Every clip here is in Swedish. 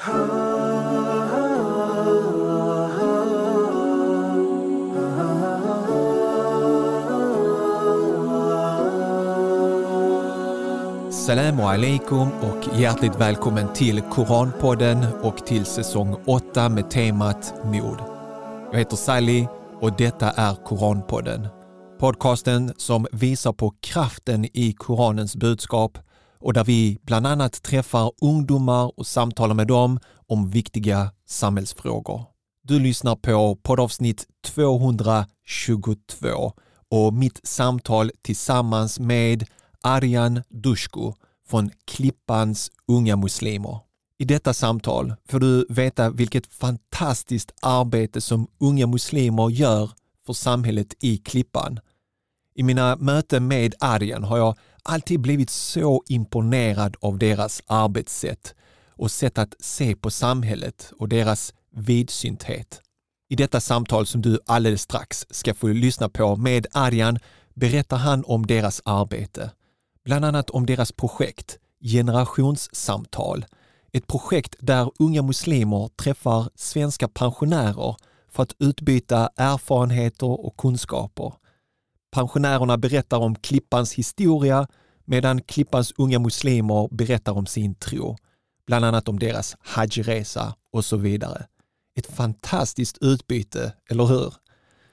Salamu alaikum och hjärtligt välkommen till Koranpodden och till säsong 8 med temat mod. Jag heter Sally och detta är Koranpodden. Podcasten som visar på kraften i Koranens budskap och där vi bland annat träffar ungdomar och samtalar med dem om viktiga samhällsfrågor. Du lyssnar på poddavsnitt 222 och mitt samtal tillsammans med Arjan Dushku från Klippans unga muslimer. I detta samtal får du veta vilket fantastiskt arbete som unga muslimer gör för samhället i Klippan. I mina möten med Arjan har jag alltid blivit så imponerad av deras arbetssätt och sätt att se på samhället och deras vidsynthet. I detta samtal som du alldeles strax ska få lyssna på med Arjan berättar han om deras arbete bland annat om deras projekt Generationssamtal. Ett projekt där unga muslimer träffar svenska pensionärer för att utbyta erfarenheter och kunskaper. Pensionärerna berättar om Klippans historia medan Klippans unga muslimer berättar om sin tro, bland annat om deras hajresa och så vidare. Ett fantastiskt utbyte, eller hur?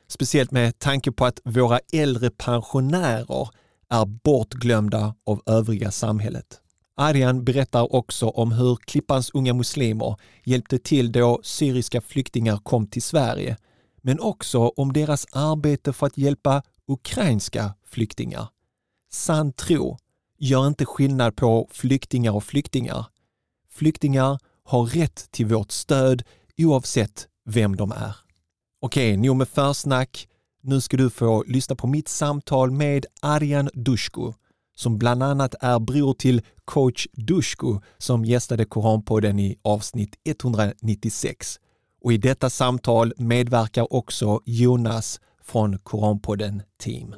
Speciellt med tanke på att våra äldre pensionärer är bortglömda av övriga samhället. Arjan berättar också om hur Klippans unga muslimer hjälpte till då syriska flyktingar kom till Sverige, men också om deras arbete för att hjälpa ukrainska flyktingar. Sann tro gör inte skillnad på flyktingar och flyktingar. Flyktingar har rätt till vårt stöd oavsett vem de är. Okej, nog med försnack. Nu ska du få lyssna på mitt samtal med Arjan Dushku som bland annat är bror till coach Dushku som gästade Koranpodden i avsnitt 196. Och i detta samtal medverkar också Jonas från Koranpodden Team.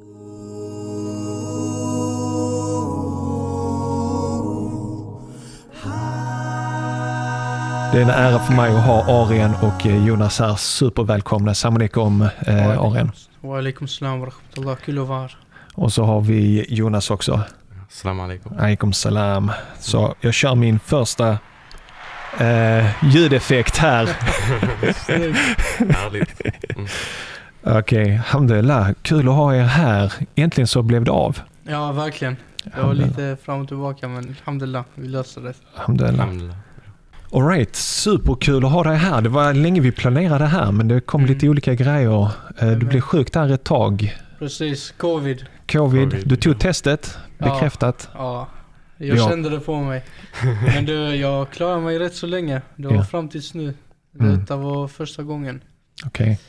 Det är en ära för mig att ha Arien och Jonas här. Supervälkomna. Salam alaikum eh, Arien. Wa alaikum salam wa rahmatullah. Kul att vara här. Och så har vi Jonas också. Salam alaikum. Alaikum salam. Så jag kör min första eh, ljudeffekt här. Härligt. Mm. Okej, okay. Kul att ha er här. Äntligen så blev det av. Ja, verkligen. Det var lite fram och tillbaka men alhamdulillah, vi löste det. Alhamdulillah. Alright, superkul att ha dig här. Det var länge vi planerade här men det kom Mm. lite olika grejer. Eh, Du blev sjuk där ett tag. Precis, covid. Covid, Covid, du tog ja. testet, Ja. bekräftat. Ja, jag Ja. kände det på mig. Men du, jag klarade mig rätt så länge. Det var Ja. fram tills nu. Mm. Detta var första gången. Okej,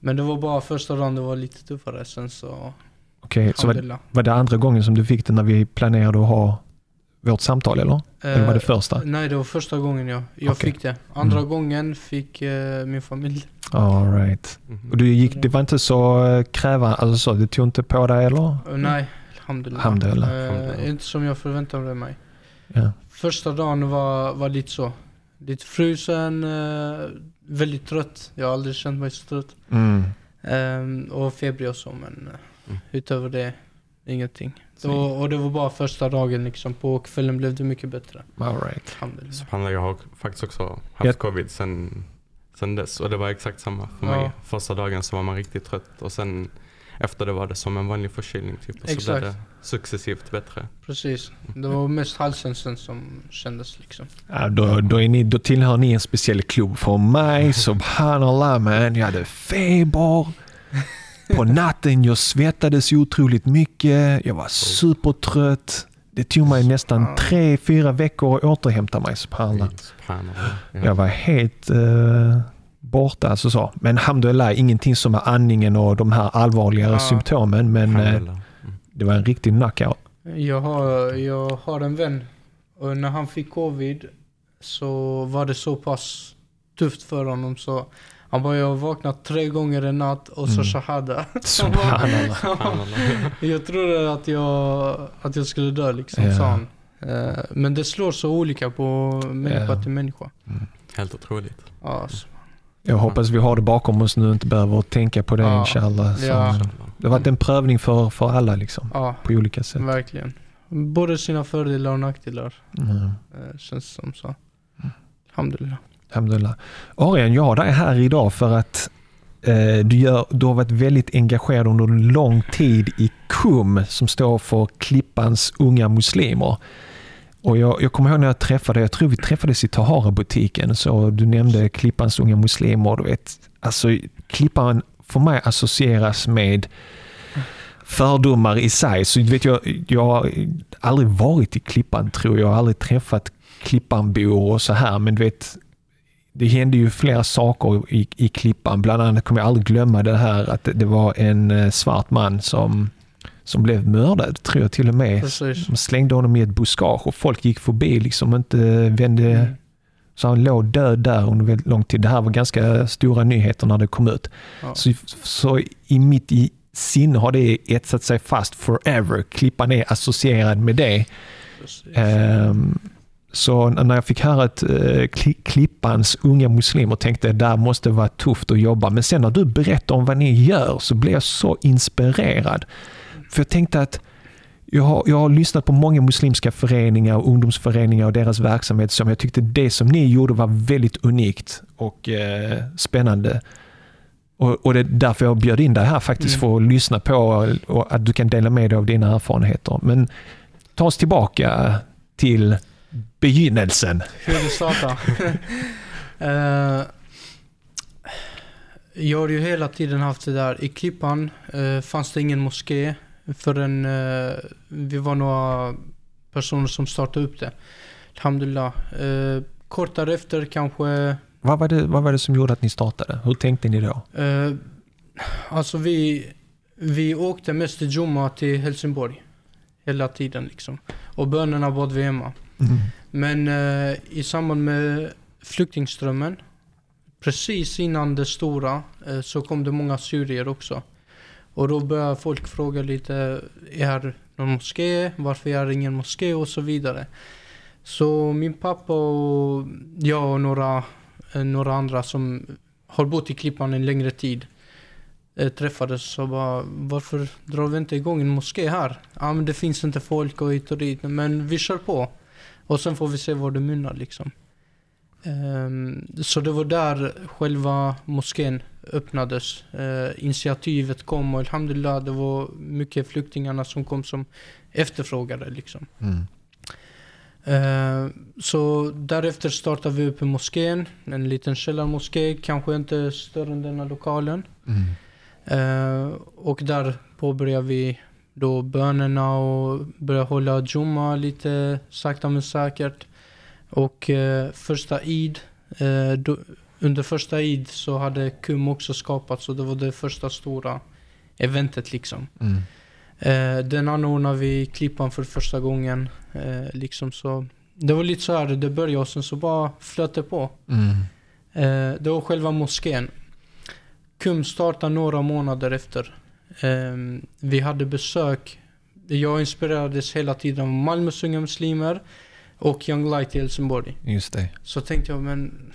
Men det var bara första dagen det var lite tuffare. Sen så, okej. Så var, var det andra gången som du fick det när vi planerade att ha vårt samtal eller? Eller var det Eh, första? Nej, det var första gången jag, jag Okej. fick det. Andra Mm. gången fick eh, min familj. All right. Mhm. Och du gick, det var inte så eh, krävande, alltså så, du tog inte på dig eller? Eh, nej, alhamdulillah. Alhamdulillah. Eh, inte som jag förväntade mig. Ja. Första dagen var, var lite så. Lite frusen, eh, väldigt trött. Jag har aldrig känt mig så trött. Mm. Ehm, och febrig och så men eh, Mm. utöver det, ingenting. Så- Och, det var bara första dagen liksom. På kvällen blev det mycket bättre. All right. Subhanallah, jag har faktiskt också haft Ja. covid sen, sen dess och det var exakt samma för Ja. mig. Första dagen så var man riktigt trött och sen efter det var det som en vanlig förkylning typ. Och så Exakt. blev det successivt bättre. Precis. Det var mest halsen sen som kändes liksom. Ja, då, då, är ni, då tillhör ni en speciell klubb. För mig, subhanallah man, jag hade feber. På natten jag svettades otroligt mycket. Jag var supertrött. Det tog mig nästan tre, fyra veckor att återhämta mig, subhanallah. Subhanallah. Ja. Jag var helt eh, borta. Alltså så. Men alhamdulillah, ingenting som är andningen och de här allvarligare Ja. symptomen. Men eh. Mm. det var en riktig knockout. Jag har, jag har en vän och när han fick covid så var det så pass tufft för honom så han bara jag har vaknat tre gånger en natt och så Mm. shahada. Jag trodde att jag, att jag skulle dö liksom Ja. sa han. Eh, men det slår så olika på människa Ja. till människa. Helt otroligt. Ja, alltså. Jag hoppas vi har det bakom oss nu och inte behöver tänka på det Ja. inshallah. Så Ja. Det har varit en prövning för, för alla liksom, ja på olika sätt. verkligen. Både sina fördelar och nackdelar. Mm. Eh, känns som så. Alhamdulillah. Alhamdulillah. Arian, jag är här idag för att eh, du, gör, du har varit väldigt engagerad under en lång tid i KUM som står för Klippans unga muslimer. Och jag, jag kommer ihåg när jag träffade jag tror vi träffades i Tahara-butiken, så du nämnde Klippans unga muslimer. Du vet, alltså, Klippan för mig associeras med fördomar i sig. Så vet, jag, jag har aldrig varit i Klippan tror jag, jag har aldrig träffat Klippanbor och så här, men du vet, det hände ju flera saker i, i Klippan. Bland annat kommer jag aldrig glömma det här att det, var en eh, svart man som, som blev mördad, tror jag till och med. Precis. De slängde honom i ett buskage och folk gick förbi liksom inte vände Mm. så han låg död där under väldigt lång tid. Det här var ganska stora nyheter när det kom ut. Ja. Så, så i mitt i sinne har det etsat sig fast forever. Klippan är associerad med det. Ehm, så när jag fick höra att Kli- Klippans unga muslimer tänkte jag där måste vara tufft att jobba. Men sen när du berättade om vad ni gör så blev jag så inspirerad. För jag tänkte att jag har, jag har lyssnat på många muslimska föreningar och ungdomsföreningar och deras verksamhet som jag tyckte det som ni gjorde var väldigt unikt och eh, spännande. Och, och det är därför jag bjöd in dig här faktiskt Mm. för att lyssna på och att du kan dela med dig av dina erfarenheter. Men ta oss tillbaka till begynnelsen. Hur det startade. Eh, jag har ju hela tiden haft det där. I Klippan eh, fanns det ingen moské förrän uh, vi var några personer som startade upp det. Alhamdulillah. Uh, kort därefter kanske Vad var, det, vad var det som gjorde att ni startade? Hur tänkte ni då? Eh, alltså vi, vi åkte mest till Jumma till Helsingborg. Hela tiden liksom. Och bönerna bad vi hemma. Men eh, i samband med flyktingströmmen, precis innan det stora, eh, så kom det många syrier också. Och då började folk fråga lite, är här någon moské? Varför är det ingen moské? Och så vidare. Så min pappa och jag och några, eh, några andra som har bott i Klippan en längre tid eh, träffades och bara varför drar vi inte igång en moské här? Ja men det finns inte folk och hit och dit men vi kör på. Och sen får vi se var det mynnar liksom. Ehm, så det var där själva moskén öppnades. Eh, initiativet kom och alhamdulillah det var mycket flyktingarna som kom som efterfrågade liksom. Mm. Eh, så därefter startade vi upp en moskén, en liten källarmoské, kanske inte större än denna lokalen. Mm. Eh, och där påbörjade vi då bönerna och började hålla Jumma lite sakta men säkert. Och eh, första Eid, eh, då, under första Eid så hade KUM också skapats och det var det första stora eventet liksom. Mm. Eh, den anordnade vi i Klippan för första gången. Eh, liksom så. Det var lite så här det började och sen så bara flöt det på. Mm. Eh, det var själva moskén. KUM startade några månader efter. Eh, vi hade besök. Jag inspirerades hela tiden av Malmös unga muslimer och Young Light i Helsingborg. Just det. Så tänkte jag, men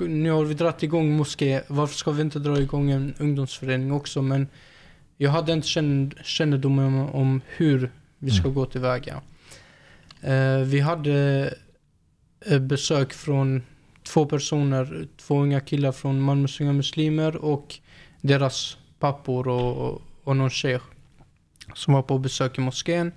nu har vi dragit igång moské. Varför ska vi inte dra igång en ungdomsförening också? Men jag hade inte känn- kännedom om, om hur vi ska Mm. gå tillväga. Eh, vi hade eh, besök från två personer, två unga killar från Malmös unga muslimer och deras pappor och, och någon sheikh som var på besök i moskén.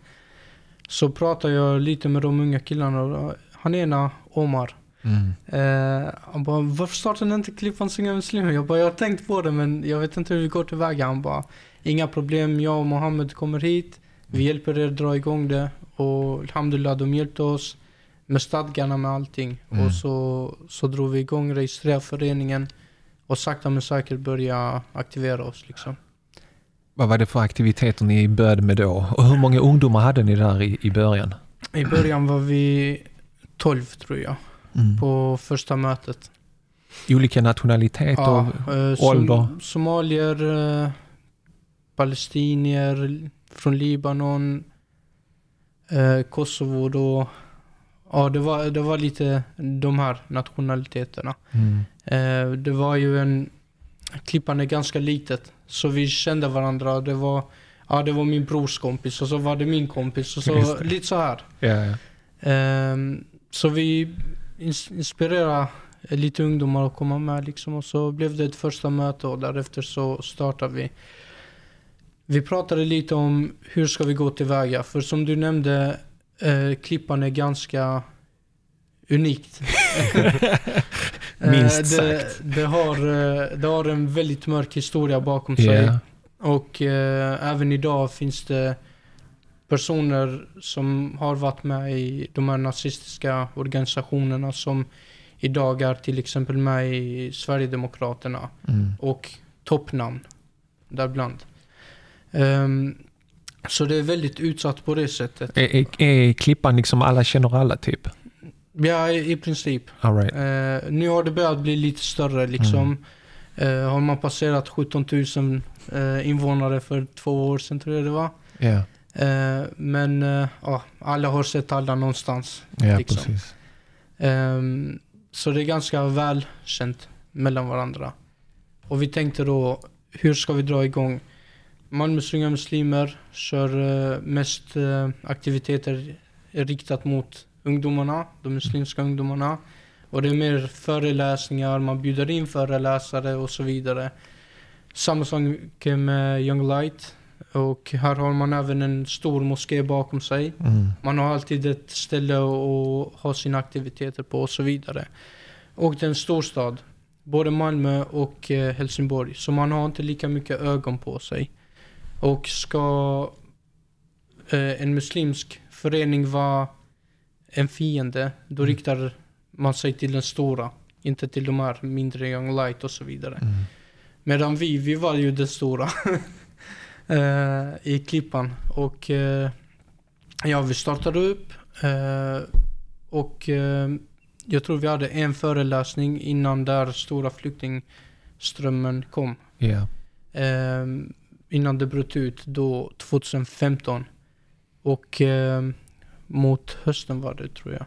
Så pratade jag lite med de unga killarna han ena, Omar, Mm. Eh, han bara, varför startar ni inte Klippans unga muslimer? Jag bara, jag har tänkt på det men jag vet inte hur vi går tillväga. Han bara, inga problem, jag och Mohammed kommer hit. Vi hjälper er dra igång det. Och alhamdulillah, de hjälpte oss med stadgarna med allting. Mm. Och så, så drog vi igång, registrerade föreningen. Och sakta men säkert börja aktivera oss liksom. Vad var det för aktiviteter ni började med då? Och hur många ungdomar hade ni där i, i början? I början var vi 12 tror jag, Mm. på första mötet. Olika nationaliteter? Ja, eh, som, ålder? Somalier, eh, palestinier från Libanon, eh, Kosovo då, ja det var, det var lite de här nationaliteterna. Mm. Eh, det var ju en, Klippan är ganska litet, så vi kände varandra. Det var, ja, det var min brors kompis och så var det min kompis och så lite så här. Ja, ja. Ehm, så vi ins- inspirerade lite ungdomar att komma med liksom och så blev det ett första möte och därefter så startade vi. Vi pratade lite om hur ska vi gå tillväga för som du nämnde eh, Klippan är ganska unikt. Eh, Minst det, sagt. Det har, eh, det har en väldigt mörk historia bakom sig. Ja. Och eh, även idag finns det personer som har varit med i de här nazistiska organisationerna som idag är till exempel med i Sverigedemokraterna Mm. och toppnamn däribland. Ehm, så det är väldigt utsatt på det sättet. Är, är, är Klippan liksom alla känner alla typ? Ja, i, princip. All right. Eh, nu har det börjat bli lite större liksom. Eh, har man passerat 17 000 eh, invånare för två år sedan tror jag det var. Eh, men ja, alla har sett alla någonstans. ja Liksom. Ehm, så det är ganska välkänt mellan varandra. Och vi tänkte då, hur ska vi dra igång? Malmös unga muslimer kör eh, mest eh, aktiviteter riktat mot ungdomarna, de muslimska ungdomarna. Och det är mer föreläsningar, man bjuder in föreläsare och så vidare. Samma sak med Young Light. Och här har man även en stor moské bakom sig. Mm. Man har alltid ett ställe att ha sina aktiviteter på och så vidare. Och det är en storstad. Både Malmö och eh, Helsingborg. Så man har inte lika mycket ögon på sig. Och ska eh, en muslimsk förening vara en fiende, då Mm. riktar man sig till den stora. Inte till de här mindre Young Light och så vidare. Mm. Medan vi, vi var ju den stora eh, i Klippan. Och eh, ja, vi startade upp. Eh, och jag tror vi hade en föreläsning innan där stora flyktingströmmen kom. Eh, innan det bröt ut då 2015. Och mot hösten var det tror jag.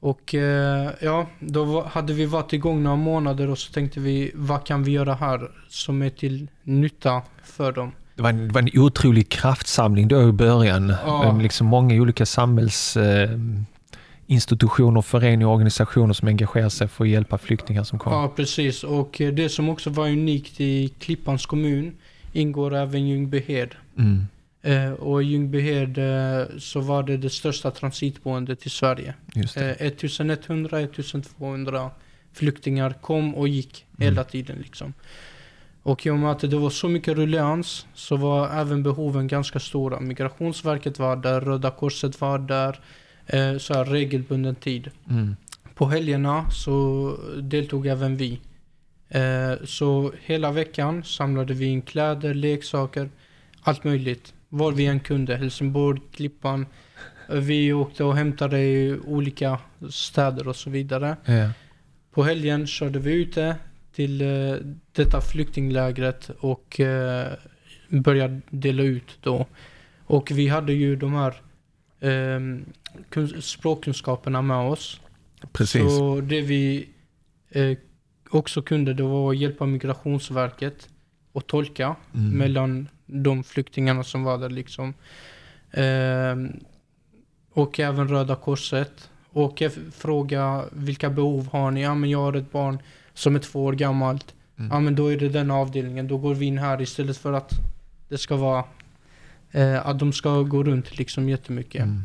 Och eh, ja, då hade vi varit igång några månader och så tänkte vi vad kan vi göra här som är till nytta för dem. Det var, en, det var en otrolig kraftsamling då i början. Ja. Liksom många olika samhällsinstitutioner, eh, föreningar och organisationer som engagerar sig för att hjälpa flyktingar som kommer. Ja, precis. Och eh, det som också var unikt i Klippans kommun ingår även Ljungbyhed. Mm. Eh, och i Ljungbyhed eh, så var det det största transitboendet i Sverige. Just. Eh, 1100-1200 flyktingar kom och gick Mm. hela tiden liksom. Och i och med att det var så mycket ruljans så var även behoven ganska stora. Migrationsverket var där, Röda Korset var där, eh, så här regelbunden tid. Mm. På helgerna så deltog även vi. Eh, så hela veckan samlade vi in kläder, leksaker, allt möjligt. Var vi än kunde. Helsingborg, Klippan. Vi åkte och hämtade i olika städer och så vidare. Ja. På helgen körde vi ute till eh, detta flyktinglägret och eh, började dela ut då. Och vi hade ju de här eh, kun- språkkunskaperna med oss. Precis. Så det vi eh, också kunde det var att hjälpa Migrationsverket och tolka Mm. mellan de flyktingarna som var där liksom. Ehm, och även Röda Korset. Och jag fråga vilka behov har ni? Ja men jag har ett barn som är två år gammalt. Mm. Ja men då är det den avdelningen. Då går vi in här istället för att det ska vara eh, att de ska gå runt liksom jättemycket. Mm.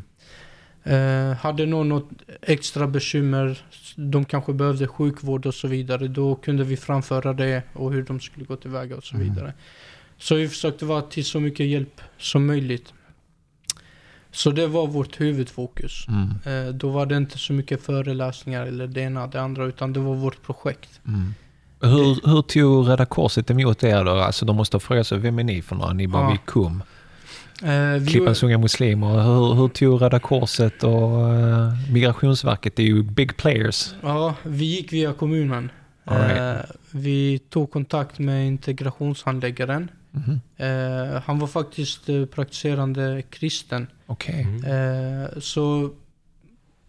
Eh, hade någon något extra bekymmer, de kanske behövde sjukvård och så vidare, då kunde vi framföra det och hur de skulle gå tillväga och så Mm. Så vi försökte vara till så mycket hjälp som möjligt. Så det var vårt huvudfokus. Mm. Eh, då var det inte så mycket föreläsningar eller det ena det andra, utan det var vårt projekt. Mm. Hur, hur tog Röda Korset emot er då? Alltså de måste ha frågat sig, vem är ni för några? Ni bara, Ja. vi kom. Eh, Klippans unga muslimer. Hur, hur tog Röda Korset och eh, Migrationsverket, det är ju big players. ja, vi gick via kommunen. Right. Eh, vi tog kontakt med integrationshandläggaren Eh, han var faktiskt eh, praktiserande kristen. Okej. Mm. Eh, så...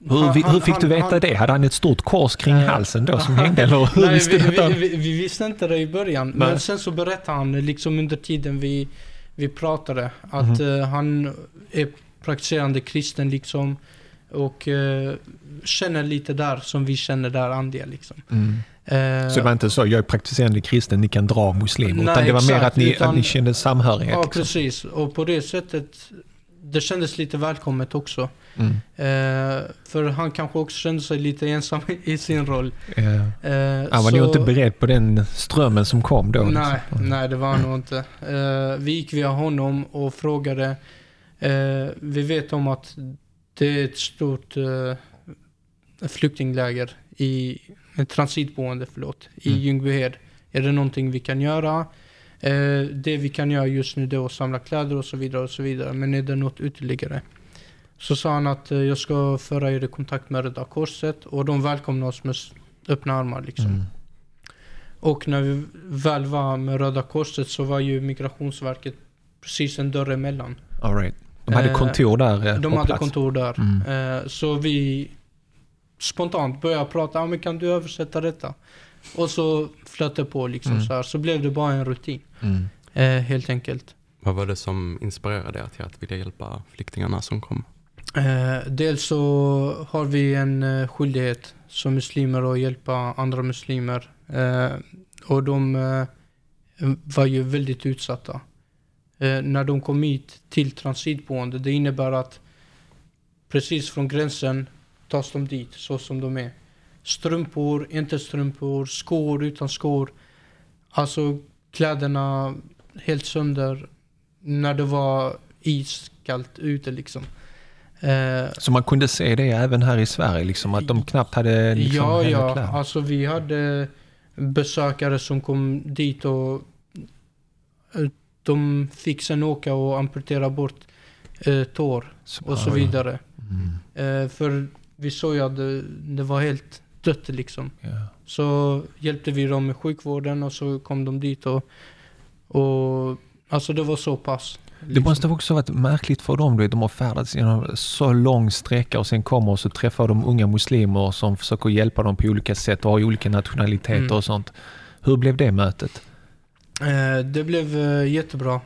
Hur, han- hur han- fick du han- veta han- det? Hade han ett stort kors kring Eh, halsen då som hängde? Eller hur Nej, visste vi, du vi, vi, vi visste inte det i början. Nej. Men sen så berättade han liksom under tiden vi, vi pratade att Mhm. eh, han är praktiserande kristen liksom. Och eh, känner lite där som vi känner där andliga liksom. Mm. Eh, Så det var inte så, jag är praktiserande kristen, ni kan dra muslimer. Nej, utan det var mer exakt, att ni, utan- att ni kände samhörighet. Ja, liksom. precis. Och på det sättet, det kändes lite välkommet också. Mm. Eh, för han kanske också kände sig lite ensam i sin roll. Ja. Eh, Han var så- nog inte beredd på den strömmen som kom då. Nej, liksom. nej det var han nog inte. Eh, vi gick via honom och frågade. eh, vi vet om att det är ett stort flyktingläger i, transitboende förlåt, i Mm. Ljungbyhed. Är det någonting vi kan göra? Eh, det vi kan göra just nu det är att samla kläder och så vidare och så vidare. Men är det något ytterligare? Så sa han att eh, jag ska föra er i kontakt med Röda Korset och de välkomnar oss med öppna armar liksom. Mm. Och när vi väl var med Röda Korset så var ju Migrationsverket precis en dörr emellan. All right. De hade Eh, kontor där eh, De hade plats. kontor där. Mm. Eh, så vi spontant började prata, ah, men kan du översätta detta? Och så flöt det på liksom Mm. så här. Så blev det bara en rutin. Mm. Eh, helt enkelt. Vad var det som inspirerade er till att vilja hjälpa flyktingarna som kom? Eh, dels så har vi en eh, skyldighet som muslimer att hjälpa andra muslimer. Eh, och de eh, var ju väldigt utsatta. Eh, när de kom hit till transitboende, det innebär att precis från gränsen tas de dit så som de är. Strumpor, inte strumpor, skor utan skor. Alltså kläderna helt sönder när det var iskallt ute liksom. Eh, Så man kunde se det även här i Sverige, liksom, att de knappt hade liksom, ja, ja. kläder. Alltså vi hade besökare som kom dit och eh, de fick sen åka och amputera bort eh, tår och så vidare. Mm. Eh, för vi såg ju att det, det var helt dött liksom. Ja. Så hjälpte vi dem med sjukvården och så kom de dit och, och alltså det var så pass. Det liksom. måste också varit märkligt för dem, du vet, de har färdats genom så lång sträcka och sen kommer och så träffar de unga muslimer som försöker hjälpa dem på olika sätt och har olika nationaliteter Mm. och sånt. Hur blev det mötet? Eh, det blev eh, jättebra.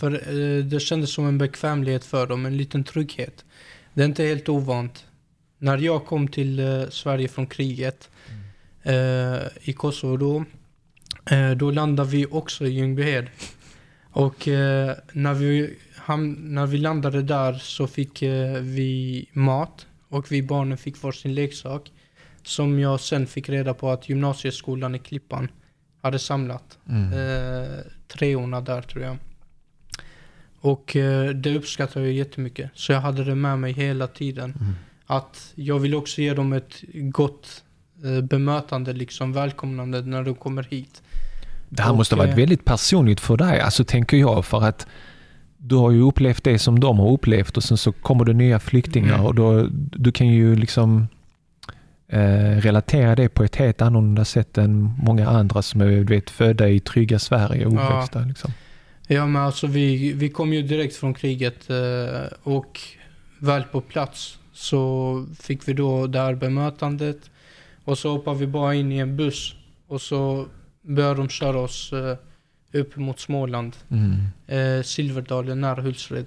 För eh, det kändes som en bekvämlighet för dem, en liten trygghet. Det är inte helt ovant. När jag kom till eh, Sverige från kriget eh, i Kosovo då, eh, då landade vi också i Ljungbyhed. Och eh, när, vi, när vi landade där så fick vi mat och vi barnen fick varsin leksak. Som jag sen fick reda på att gymnasieskolan i Klippan hade samlat. Mm. Eh, treorna där tror jag. Och eh, det uppskattar jag jättemycket. Så jag hade det med mig hela tiden. Mm. Att jag vill också ge dem ett gott eh, bemötande, liksom välkomnande när de kommer hit. Det här Och, måste ha varit eh, väldigt personligt för dig, alltså tänker jag, för att du har ju upplevt det som de har upplevt och sen så kommer det nya flyktingar Mm. och då, du kan ju liksom eh, relatera det på ett helt annorlunda sätt än många andra som är vet, födda i trygga Sverige och Ja. uppväxta. Liksom. Ja men alltså vi, vi kom ju direkt från kriget eh, och väl på plats så fick vi då det här bemötandet. Och så hoppade vi bara in i en buss och så började de köra oss eh, upp mot Småland. Mm. eh, Silverdalen nära Hultsfred.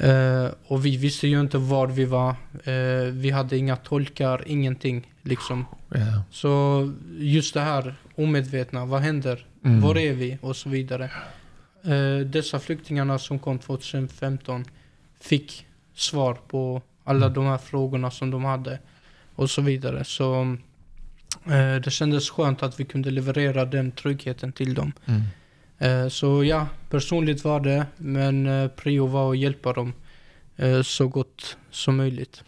Eh, och vi visste ju inte var vi var. Vi hade inga tolkar, ingenting liksom. Ja. Så just det här omedvetna, vad händer? Mm. Var är vi? Och så vidare. Dessa flyktingarna som kom 2015 fick svar på alla Mm. de här frågorna som de hade. Och så vidare. Så eh, det kändes skönt att vi kunde leverera den tryggheten till dem. Mm. Eh, Så ja, personligt var det, men eh, prio var att hjälpa dem eh, så gott som möjligt.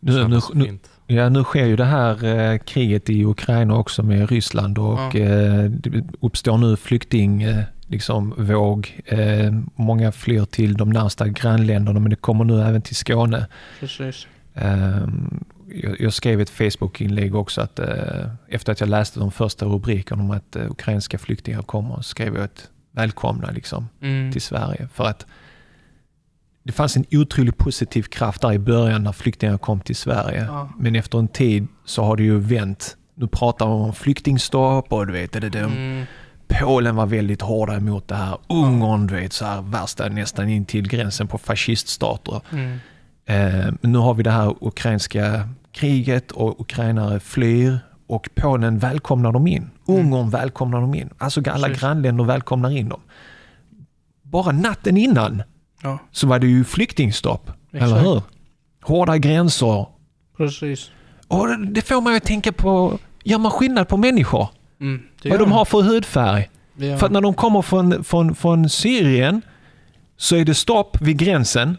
Nu, nu, nu, ja, nu sker ju det här eh, kriget i Ukraina också med Ryssland och Ja. eh, det uppstår nu flykting eh, liksom, våg. Eh, många flyr till de närmsta grannländerna men det kommer nu även till Skåne. Precis. Ehm, jag, jag skrev ett Facebook-inlägg också att eh, efter att jag läste de första rubrikerna om att eh, ukrainska flyktingar kommer skrev jag att välkomna liksom, Mm. till Sverige. För att det fanns en otroligt positiv kraft där i början när flyktingar kom till Sverige. Ja. Men efter en tid så har det ju vänt. Nu pratar man om flyktingstopp och du vet, det, det, Mm. Polen var väldigt hårda emot det här. Ungern, du vet, så här värsta nästan in till gränsen på fasciststater. Mm. Eh, nu har vi det här ukrainska kriget och ukrainare flyr och Polen välkomnar dem in. Ungern välkomnar dem in. Alltså alla Precis. grannländer välkomnar in dem. Bara natten innan Ja, så var det ju flyktingstopp. Exakt. Eller hur? Hårda gränser. precis. Och det får man ju tänka på, gör man skillnad på människor? Mm. Vad de har för hudfärg? Gör För att när de kommer från, från, från Syrien så är det stopp vid gränsen.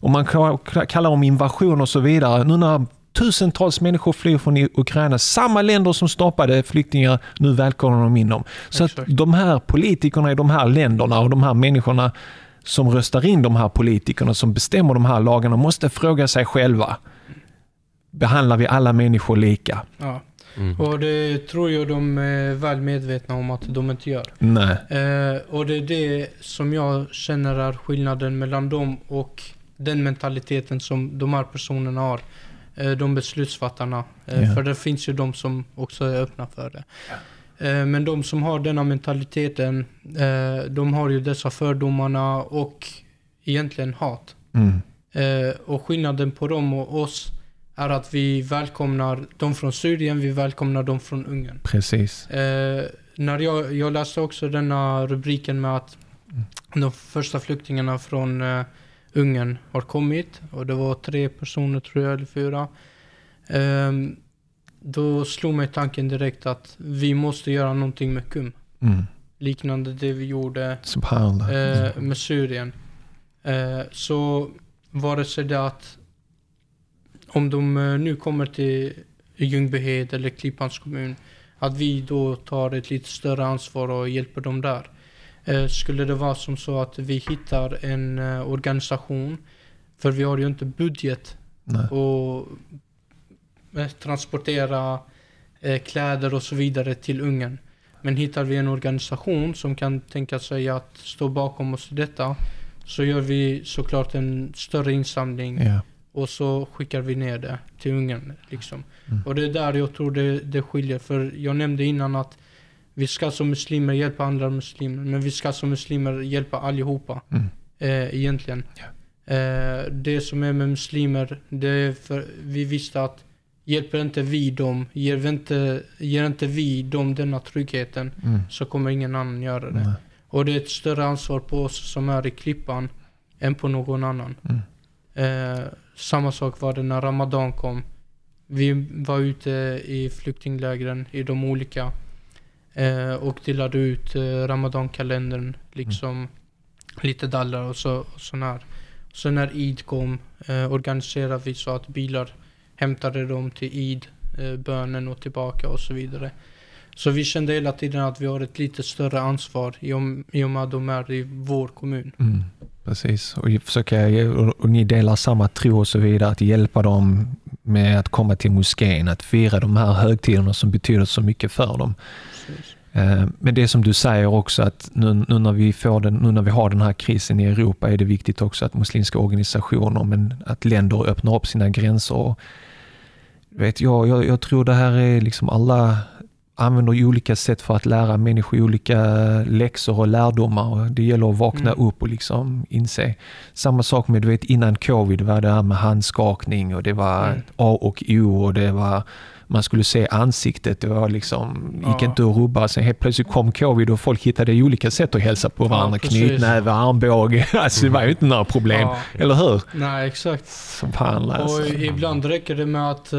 Och man ka- kallar dem invasion och så vidare. Nu när tusentals människor flyr från Ukraina, samma länder som stoppade flyktingar, nu välkomnar de in dem. Så att de här politikerna i de här länderna och de här människorna som röstar in de här politikerna som bestämmer de här lagarna måste fråga sig själva. Behandlar vi alla människor lika? Ja. Mm. Och det tror jag de är väl medvetna om att de inte gör. Nej. Eh, och det är det som jag känner är skillnaden mellan dem och den mentaliteten som de här personerna har. Eh, de beslutsfattarna. Eh, Ja. För det finns ju de som också är öppna för det. Eh, men de som har denna mentaliteten, eh, de har ju dessa fördomarna och egentligen hat. Mm. Eh, och skillnaden på dem och oss är att vi välkomnar dem från Syrien, vi välkomnar dem från Ungern. Precis. Eh, när jag, jag läste också denna rubriken med att de första flyktingarna från eh, Ungern har kommit och det var tre personer tror jag, eller fyra. Ehm, då slog mig tanken direkt att vi måste göra någonting med KUM. Mm. Liknande det vi gjorde eh, med Syrien. Eh, så vare sig det att om de eh, nu kommer till Ljungbyhed eller Klippans kommun, att vi då tar ett lite större ansvar och hjälper dem där. Eh, skulle det vara som så att vi hittar en eh, organisation, för vi har ju inte budget Nej. och transportera kläder och så vidare till Ungern. Men hittar vi en organisation som kan tänka sig att stå bakom oss i detta så gör vi såklart en större insamling Ja. Och så skickar vi ner det till Ungern. Liksom. Mm. Och det är där jag tror det, det skiljer. För jag nämnde innan att vi ska som muslimer hjälpa andra muslimer. Men vi ska som muslimer hjälpa allihopa. Mm. Eh, egentligen. Eh, det som är med muslimer, det är för vi visste att hjälper inte vi dem, ger, vi inte, ger inte vi dem denna tryggheten Mm. så kommer ingen annan göra det. Nej. Och det är ett större ansvar på oss som är i Klippan än på någon annan. Mm. Eh, samma sak var det när Ramadan kom. Vi var ute i flyktinglägren i de olika eh, och delade ut eh, Ramadan-kalendern, liksom lite dallar och så och sån här. Så när Eid kom eh, organiserade vi så att bilar hämtade dem till Eid, eh, bönen och tillbaka och så vidare. Så vi kände hela tiden att vi har ett lite större ansvar i och med att de är i vår kommun. Mm, precis, och försöka, och ni delar samma tro och så vidare, att hjälpa dem med att komma till moskén, att fira de här högtiderna som betyder så mycket för dem. Precis. Eh, Men det som du säger också att nu, nu, när vi får den, nu när vi har den här krisen i Europa är det viktigt också att muslimska organisationer, men att länder öppnar upp sina gränser. Och, vet, jag, jag, jag tror det här är liksom alla använder olika sätt för att lära människor olika läxor och lärdomar. Det gäller att vakna Mm. upp och liksom inse. Samma sak med, du vet innan covid var det här med handskakning och det var Mm. A och O och det var man skulle se ansiktet. Det var liksom, gick Ja. inte att rubba. Sen helt plötsligt kom covid och folk hittade olika sätt att hälsa på varandra. precis. Knytnäve, armbåge. Alltså det var ju inte några problem. Ja. Eller hur? Nej, exakt. Subhanallah. Och Alltså. ibland räcker det med att eh,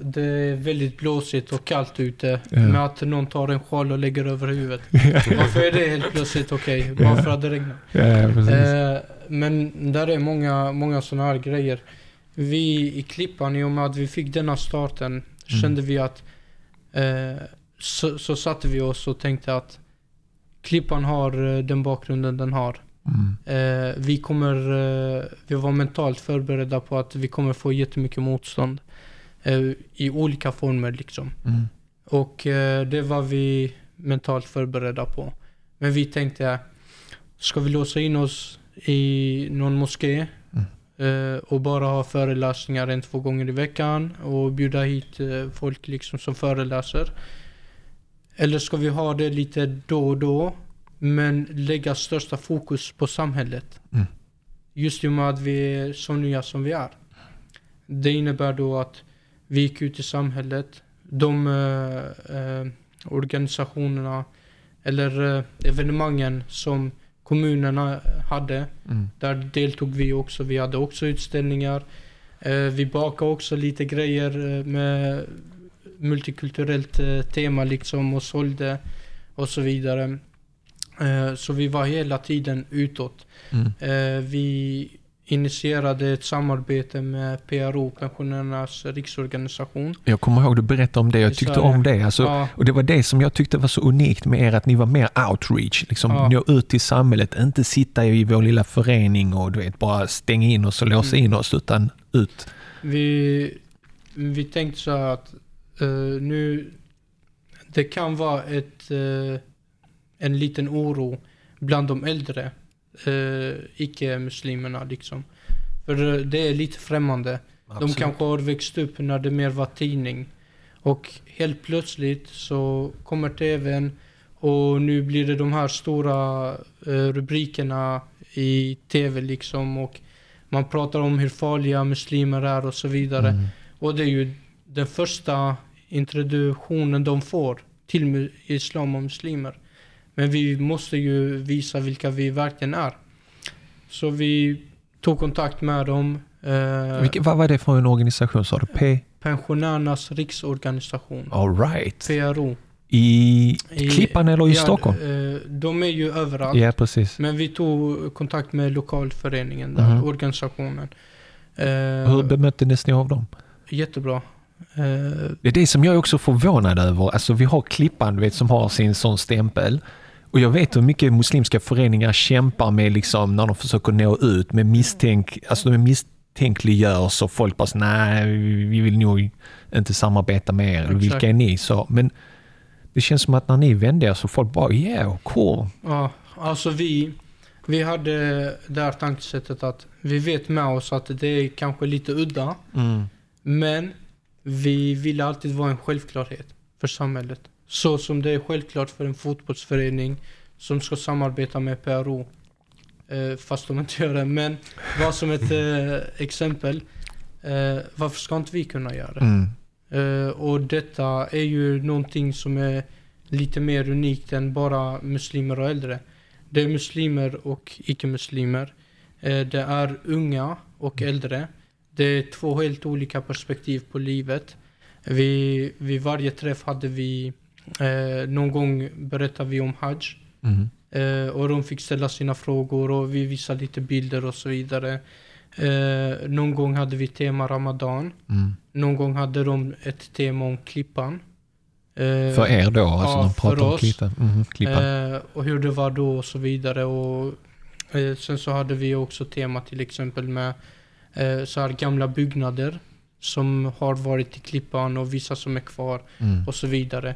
det är väldigt blåsigt och kallt ute. Ja. Med att någon tar en sjal och lägger över huvudet. Varför är det helt plötsligt okej? Bara för att det regnar. Ja. Eh, men där är många, många sådana här grejer. Vi i Klippan, i och med att vi fick denna starten, kände vi att eh, så, så satte vi oss och tänkte att Klippan har eh, den bakgrunden den har. Mm. Eh, vi kommer, eh, vi var mentalt förberedda på att vi kommer få jättemycket motstånd. Eh, I olika former liksom. Mm. Och eh, det var vi mentalt förberedda på. Men vi tänkte, ska vi låsa in oss i någon moské och bara ha föreläsningar en, två gånger i veckan och bjuda hit eh, folk liksom som föreläser? Eller ska vi ha det lite då och då, men lägga största fokus på samhället? Mm. Just i och med att vi är så nya som vi är. Det innebär då att vi gick ut i samhället. De eh, eh, organisationerna eller eh, evenemangen som kommunerna hade. Mm. Där deltog vi också. Vi hade också utställningar. Eh, vi bakade också lite grejer eh, med multikulturellt eh, tema liksom och sålde och så vidare. Så vi var hela tiden utåt. Mm. Vi initierade ett samarbete med PRO, Pensionärernas riksorganisation. Jag kommer ihåg du berättade om det, jag tyckte om det. Alltså, Ja, Och det var det som jag tyckte var så unikt med er, att ni var mer outreach. Liksom Ja. nå ut till samhället, inte sitta i vår lilla förening och du vet, bara stänga in oss och låsa Mm. in oss, utan ut. vi, vi tänkte så här att eh, nu, det kan vara ett, eh, en liten oro bland de äldre uh, icke-muslimerna liksom. För eh, det är lite främmande. De kanske har växt upp när det mer var tidning. Och helt plötsligt så kommer tvn och nu blir det de här stora eh, rubrikerna i tv liksom och man pratar om hur farliga muslimer är och så vidare. Mm. Och det är ju den första introduktionen de får till islam och muslimer. Men vi måste ju visa vilka vi verkligen är. Så vi tog kontakt med dem. Eh, Vilke, vad var det för en organisation sa du? P? Pensionärernas riksorganisation. All right. PRO. I Klippan eller i Ja, Stockholm? eh, de är ju överallt. Ja, precis. Men vi tog kontakt med lokalföreningen där, Mhm. organisationen. Eh, Hur bemöttes ni av dem? jättebra. Det är det som jag är också förvånad över. Alltså vi har Klippan vet, som har sin sån stämpel. Och jag vet hur mycket muslimska föreningar kämpar med liksom, när de försöker nå ut med misstänk, alltså de misstänkliggörs och folk bara så, nej vi vill nog inte samarbeta med er. Exakt. Vilka är ni? Så, men det känns som att när ni vände er så folk bara yeah, cool. Ja, alltså vi, vi hade det här tankesättet att vi vet med oss att det är kanske lite udda. Men vi vill alltid vara en självklarhet för samhället. Så som det är självklart för en fotbollsförening som ska samarbeta med PRO. Eh, fast de inte gör det. Men bara som ett eh, exempel. Eh, varför ska inte vi kunna göra det? Mm. Eh, och detta är ju någonting som är lite mer unikt än bara muslimer och äldre. Det är muslimer och icke-muslimer. Eh, det är unga och äldre. Det är två helt olika perspektiv på livet. Vi, vid varje träff hade vi, eh, någon gång berättade vi om Hajj. Mm. Eh, och de fick ställa sina frågor och vi visade lite bilder och så vidare. Eh, någon gång hade vi tema Ramadan. Mm. Någon gång hade de ett tema om Klippan. Eh, För er då, alltså ja, de pratar för om oss. klippan. Mm, klippan. eh, och hur det var då och så vidare. Och, eh, sen så hade vi också tema till exempel med eh, så här gamla byggnader som har varit i Klippan och vissa som är kvar Mm. och så vidare.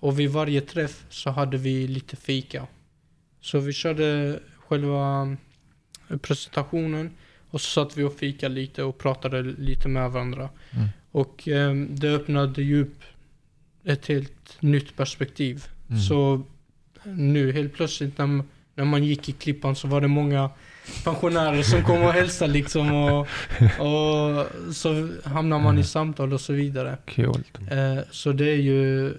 Och vid varje träff så hade vi lite fika. Så vi körde själva eh, presentationen och så satt vi och fika lite och pratade lite med varandra. Mm. Och eh, det öppnade ju upp ett helt nytt perspektiv. Mm. Så nu helt plötsligt när, när man gick i Klippan så var det många pensionärer som kom och hälsade liksom och, och så hamnar man i samtal och så vidare. Coolt. Eh, så det är ju,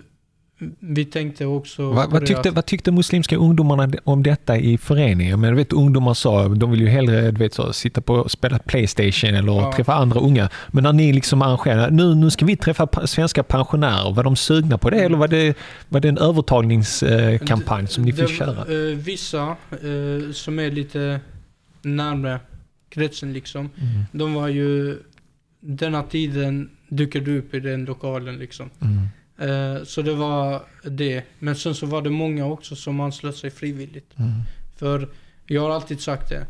vi tänkte också Vad, på vad, tyckte, vad tyckte muslimska ungdomarna om detta i föreningen? Men du vet, ungdomar sa, de vill ju hellre du vet, så, sitta på spela Playstation eller Ja. träffa andra unga. Men när ni liksom arrangerade, nu, nu ska vi träffa svenska pensionärer. Var de sugna på det eller var det, var det en övertagningskampanj som ni fick köra? eh, vissa eh, som är lite närmare kretsen liksom, Mm. de var ju, denna tiden dukade upp i den lokalen liksom. Mm. Eh, så det var det. Men sen så var det många också som anslöt sig frivilligt. Mm. För jag har alltid sagt det.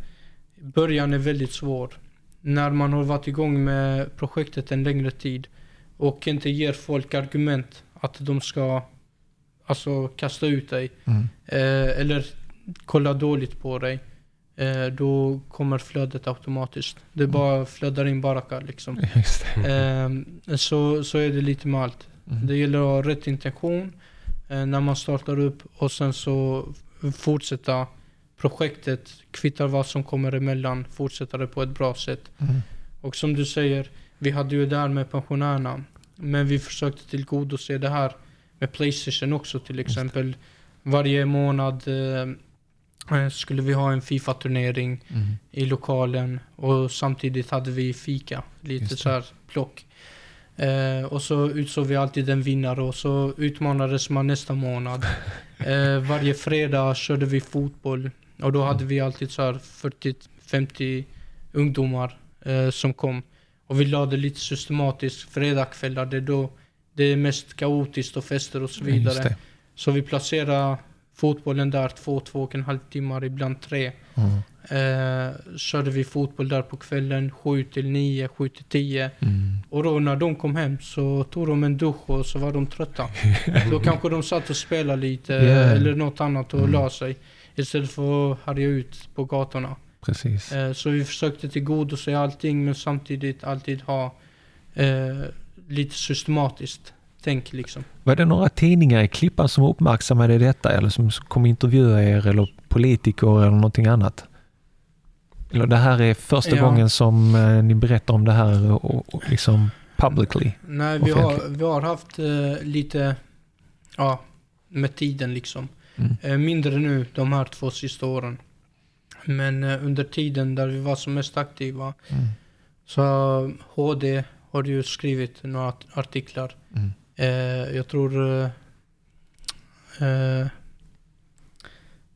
Början är väldigt svår. När man har varit igång med projektet en längre tid och inte ger folk argument att de ska alltså kasta ut dig. Mm. Eh, eller kolla dåligt på dig. Eh, då kommer flödet automatiskt. Det bara flödar in baraka liksom. Eh, så, så är det lite med allt. Mm. Det gäller att ha rätt intention eh, när man startar upp och sen så fortsätta projektet, kvittar vad som kommer emellan, fortsätta det på ett bra sätt. Mm. Och som du säger, vi hade ju där med pensionärerna. Men vi försökte tillgodose det här med Playstation också till exempel. Varje månad eh, skulle vi ha en FIFA-turnering Mm. i lokalen och samtidigt hade vi fika, lite så här plock. Eh, och så utsåg vi alltid en vinnare och så utmanades man nästa månad. Eh, varje fredag körde vi fotboll och då hade vi alltid så här 40-50 ungdomar eh, som kom. Och vi lade lite systematiskt fredagkvällar, det är då det är mest kaotiskt och fester och så vidare. Så vi placerade fotbollen där två, två och en halv timmar, ibland tre. Mm. Eh, körde vi fotboll där på kvällen, 7 till 9, 7 till 10. Mm. Och då när de kom hem så tog de en dusch och så var de trötta. då kanske de satt och spelade lite Ja. eller något annat och Mm. la sig. Istället för att härja ut på gatorna. Precis. Eh, så vi försökte tillgodose allting men samtidigt alltid ha eh, lite systematiskt tänk liksom. Var det några tidningar i Klippan som uppmärksammade detta eller som kom intervjua er eller politiker eller någonting annat? Eller det här är första Ja. gången som eh, ni berättar om det här och, och liksom publicly? Nej, vi har, vi har haft eh, lite, ja, med tiden liksom. Mm. Eh, mindre nu de här två sista åren. Men eh, under tiden där vi var som mest aktiva Mm. så HD har ju skrivit några art- artiklar. Mm. Eh, jag tror...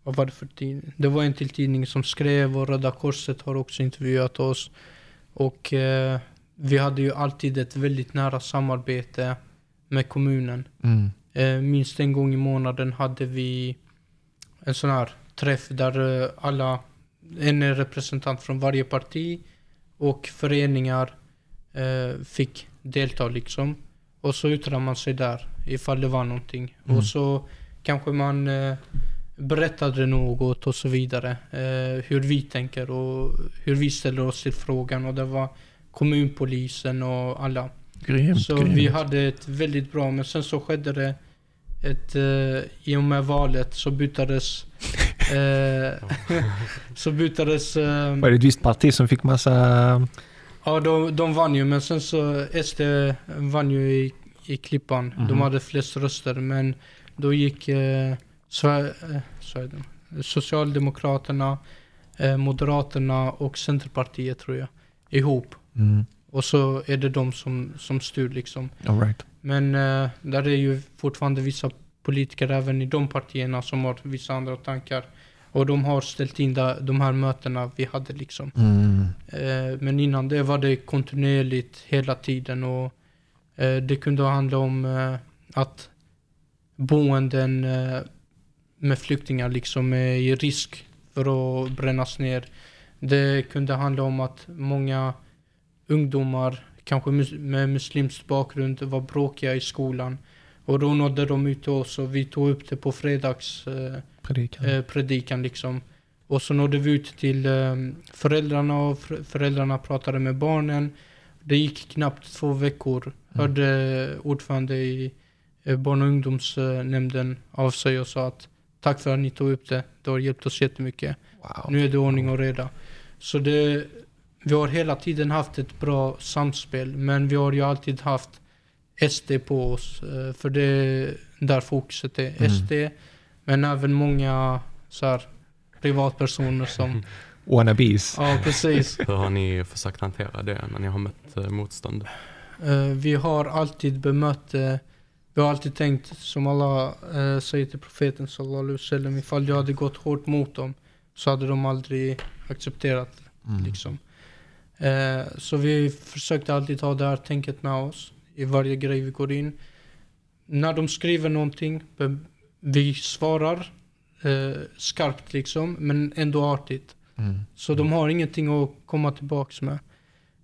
Vad var det för tidning? Det var en till tidning som skrev och Röda Korset har också intervjuat oss. Och eh, vi hade ju alltid ett väldigt nära samarbete med kommunen. Mm. Eh, minst en gång i månaden hade vi en sån här träff där eh, alla, en representant från varje parti och föreningar eh, fick delta liksom. Och så yttrar man sig där ifall det var någonting. Mm. Och så kanske man eh, berättade något och så vidare. Eh, hur vi tänker och hur vi ställer oss till frågan. Och det var kommunpolisen och alla. Grymt, Så grymt. vi hade ett väldigt bra, men sen så skedde det ett, eh, i och med valet så bytades, eh, så bytades, eh, Var det ett visst parti som fick massa... ja de, de vann ju men sen så SD vann ju i, i Klippan. Mhm. De hade flest röster men då gick eh, Socialdemokraterna, eh, Moderaterna och Centerpartiet tror jag ihop. Mm. Och så är det de som, som styr liksom. All right. Men eh, där är ju fortfarande vissa politiker även i de partierna som har vissa andra tankar. Och de har ställt in da- de här mötena vi hade liksom. Mm. Eh, men innan det var det kontinuerligt hela tiden och eh, det kunde handla om att boenden med flyktingar liksom är i risk för att brännas ner. Det kunde handla om att många ungdomar, kanske med muslimsk bakgrund, var bråkiga i skolan. Och då nådde de ut till oss och vi tog upp det på fredags eh, Predikan. eh, predikan liksom. Och så nådde vi ut till eh, föräldrarna och för, föräldrarna pratade med barnen. Det gick knappt två veckor. Hörde ordförande i eh, barn och ungdomsnämnden av sig och sa att tack för att ni tog upp det. Det har hjälpt oss jättemycket. Wow. Nu är det ordning och reda. Så det, vi har hela tiden haft ett bra samspel. Men vi har ju alltid haft SD på oss. eh, För det är där fokuset är. Mm. SD, men även många så här, privatpersoner som... Wannabes. ja, precis. Hur har ni försökt hantera det när ni har mött eh, motstånd? Eh, vi har alltid bemött det. Vi har alltid tänkt, som alla uh, säger till profeten sallallahu alaihi wasallam, ifall jag hade gått hårt mot dem så hade de aldrig accepterat det. Mm. Liksom. Eh, så vi försökte alltid ha det här tänket med oss i varje grej vi går in. När de skriver någonting, vi svarar eh, skarpt liksom, men ändå artigt. Mm. Så de har ingenting att komma tillbaks med.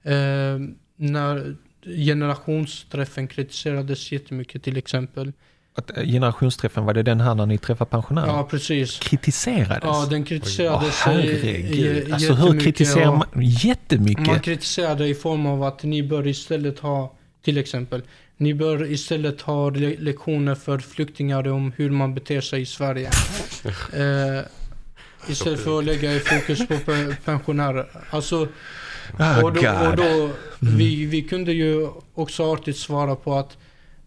Eh, när generationsträffen kritiserades jättemycket till exempel. att eh, generationsträffen, var det den här när ni träffade pensionärer? Ja, precis. Kritiserades? Ja, den Åh, kritiserades herregud. j- Alltså hur kritiserar man? Jättemycket. Man kritiserade i form av att ni bör istället ha, till exempel, ni bör istället ha le- lektioner för flyktingar om hur man beter sig i Sverige. eh, istället för att lägga i fokus på pe- pensionärer. Alltså, Ah, och då, och då vi, vi kunde ju också artigt svara på att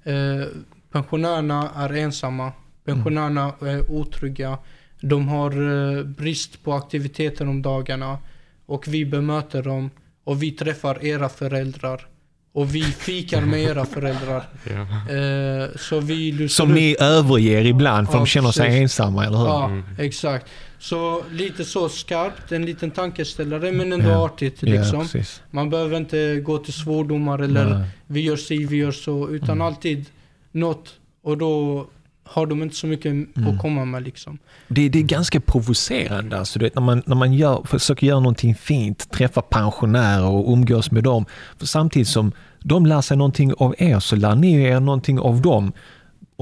eh, pensionärerna är ensamma. Pensionärerna är otrygga. De har eh, brist på aktiviteter om dagarna. Och vi bemöter dem. Och vi träffar era föräldrar. Och vi fikar med era föräldrar. Eh, så vi Som upp- ni överger ibland för Ja, de känner sig precis. ensamma, eller hur? Ja, Mm. exakt. Så lite så skarpt, en liten tankeställare men ändå Ja. artigt liksom. precis. Man behöver inte gå till svordomar eller Nej. vi gör si, vi gör så. Utan Mm. alltid något. Och då har de inte så mycket Mm. att komma med liksom. Det, det är ganska provocerande alltså, du vet, när man, när man gör, försöker göra någonting fint, träffa pensionärer och umgås med dem. För samtidigt som de lär sig någonting av er så lär ni er någonting av dem.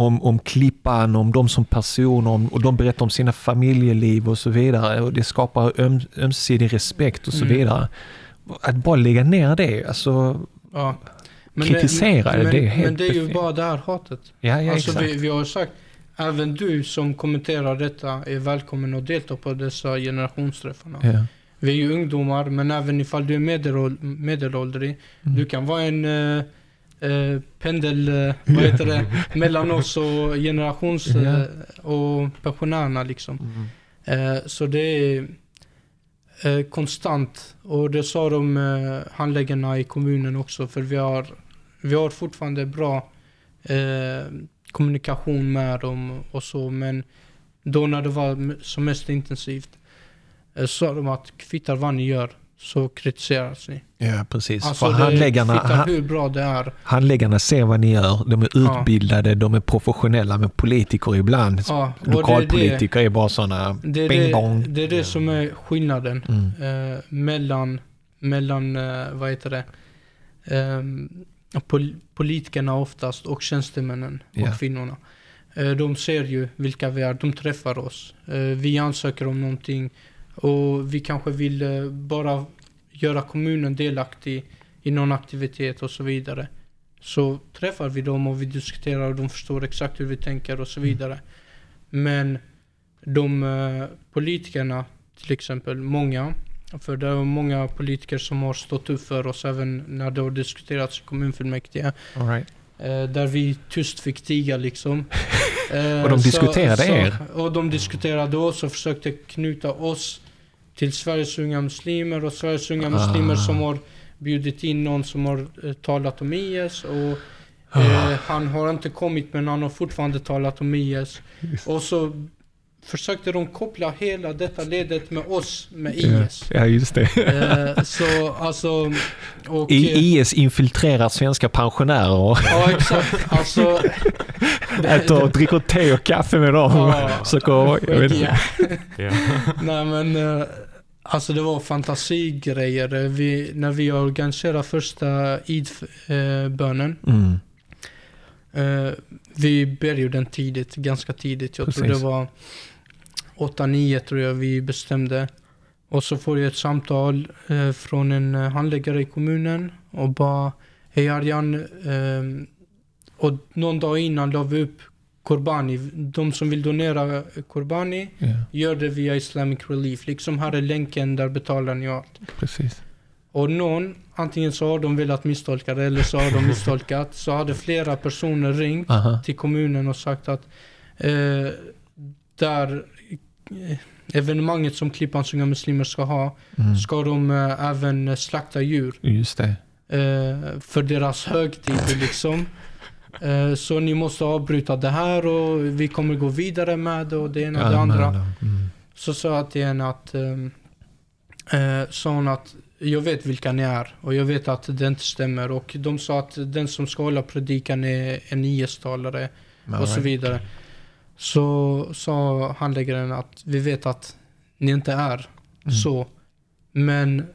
Om, om Klippan, om dem som personer, om, och de berättar om sina familjeliv och så vidare. Och det skapar öm, ömsesidig respekt och så Mm. vidare. Att bara lägga ner det, alltså, Ja. Kritisera det, men, det är helt Men det är ju bara det här hatet. ja, ja alltså vi, vi har sagt, även du som kommenterar detta är välkommen att delta på dessa generationsträffarna. ja. Vi är ju ungdomar, men även ifall du är medelåld- medelåldrig. Mm. Du kan vara en eh, pendel, eh, vad heter det, mellan oss och generations eh, och pensionärerna liksom. Mm. Eh, så det är konstant. Och det sa de eh, handläggarna i kommunen också, för vi har, vi har fortfarande bra kommunikation med dem och så, men då när det var som mest intensivt sa de att kvittar vad ni gör så kritiseras ni. Ja, precis. Alltså För det handläggarna, kvittar han, hur bra det är. handläggarna ser vad ni gör. De är Ja. utbildade, de är professionella, men politiker ibland. Ja, och det är det, Lokalpolitiker är bara sådana det, bing det, bong. det är det som är skillnaden. Mm. eh, mellan, mellan eh, vad heter det, Ehm, pol- politikerna oftast och tjänstemännen och Ja. kvinnorna. Eh, de ser ju vilka vi är, de träffar oss. Eh, vi ansöker om någonting och vi kanske vill eh, bara göra kommunen delaktig i någon aktivitet och så vidare. Så träffar vi dem och vi diskuterar och de förstår exakt hur vi tänker och så vidare. Men de eh, politikerna, till exempel, många, för det är många politiker som har stått upp för oss även när det har diskuterats i kommunfullmäktige. Right. Eh, där vi tyst fick tiga liksom. Eh, Och de diskuterade er? Och de diskuterade oss och försökte knyta oss till Sveriges unga muslimer och Sveriges unga Ah. muslimer som har bjudit in någon som har eh, talat om IS och Ah. eh, han har inte kommit men han har fortfarande talat om IS. Och så försökte de koppla hela detta ledet med oss med IS. Ja, just det. Eh, så alltså... Och, I, eh, IS infiltrerar svenska pensionärer och Ja exakt. Alltså... äter och dricker te och kaffe med dem. Ja. Försöker, jag vet inte. Ja. Ja. Nej men, eh, alltså det var fantasigrejer. Vi, när vi organiserade första Eid-bönen. Mm. Eh, vi började den tidigt, ganska tidigt. Jag tror Precis. det var 8-9 tror jag vi bestämde. Och så får jag ett samtal eh, från en handläggare i kommunen och bara Hej Arjan. Eh, och någon dag innan la vi upp Korbani. De som vill donera Korbani Ja, gör det via Islamic Relief. Liksom här är länken, där betalar ni allt. precis. Och någon, antingen så har de velat misstolka det eller så har de misstolkat. Så hade flera personer ringt Aha. till kommunen och sagt att eh, där eh, evenemanget som Klippans unga muslimer ska ha, Mm. ska de eh, även slakta djur Just det. eh, för deras högtid liksom. Eh, så ni måste avbryta det här och vi kommer gå vidare med det och det ena och det andra. Mm. Så sa jag till henne att, eh, sa hon att jag vet vilka ni är och jag vet att det inte stämmer. Och de sa att den som ska hålla predikan är en IS-talare och så vidare. Så sa handläggaren att vi vet att ni inte är Mm. så. Men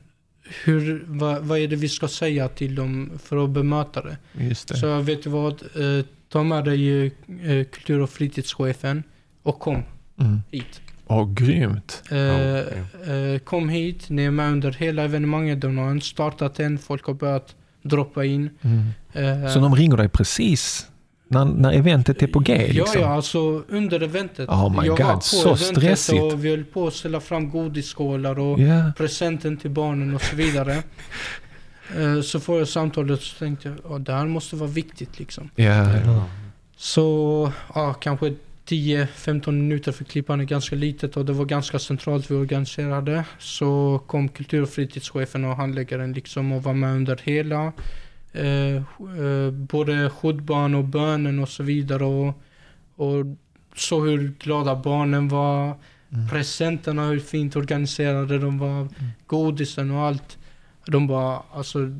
hur, vad, vad är det vi ska säga till dem för att bemöta det? Just det. Så jag vet du vad, eh, ta med dig eh, kultur och fritidschefen och kom Mm. hit. Åh, grymt. Eh, Ja, eh, kom hit, ni är med under hela evenemanget. De har startat än, folk har börjat droppa in. Mm. Eh, Så de ringer dig precis när, när eventet är på G? Ja, Liksom. ja, alltså under eventet. Oh my jag God, var på så stressigt. och vi höll på att ställa fram godisskålar och Ja. presenten till barnen och så vidare. Eh, så får jag samtalet och så tänkte jag, "Ja, det här måste vara viktigt liksom. Ja. Ja. Så, ja, kanske 10-15 minuter för klippan är ganska litet och det var ganska centralt vi organiserade. Så kom kultur och fritidschefen och handläggaren liksom och var med under hela eh, eh, både skjutban och bönen och så vidare och, och så hur glada barnen var. Mm. Presenterna, hur fint organiserade de var. Godisen och allt. De bara, alltså,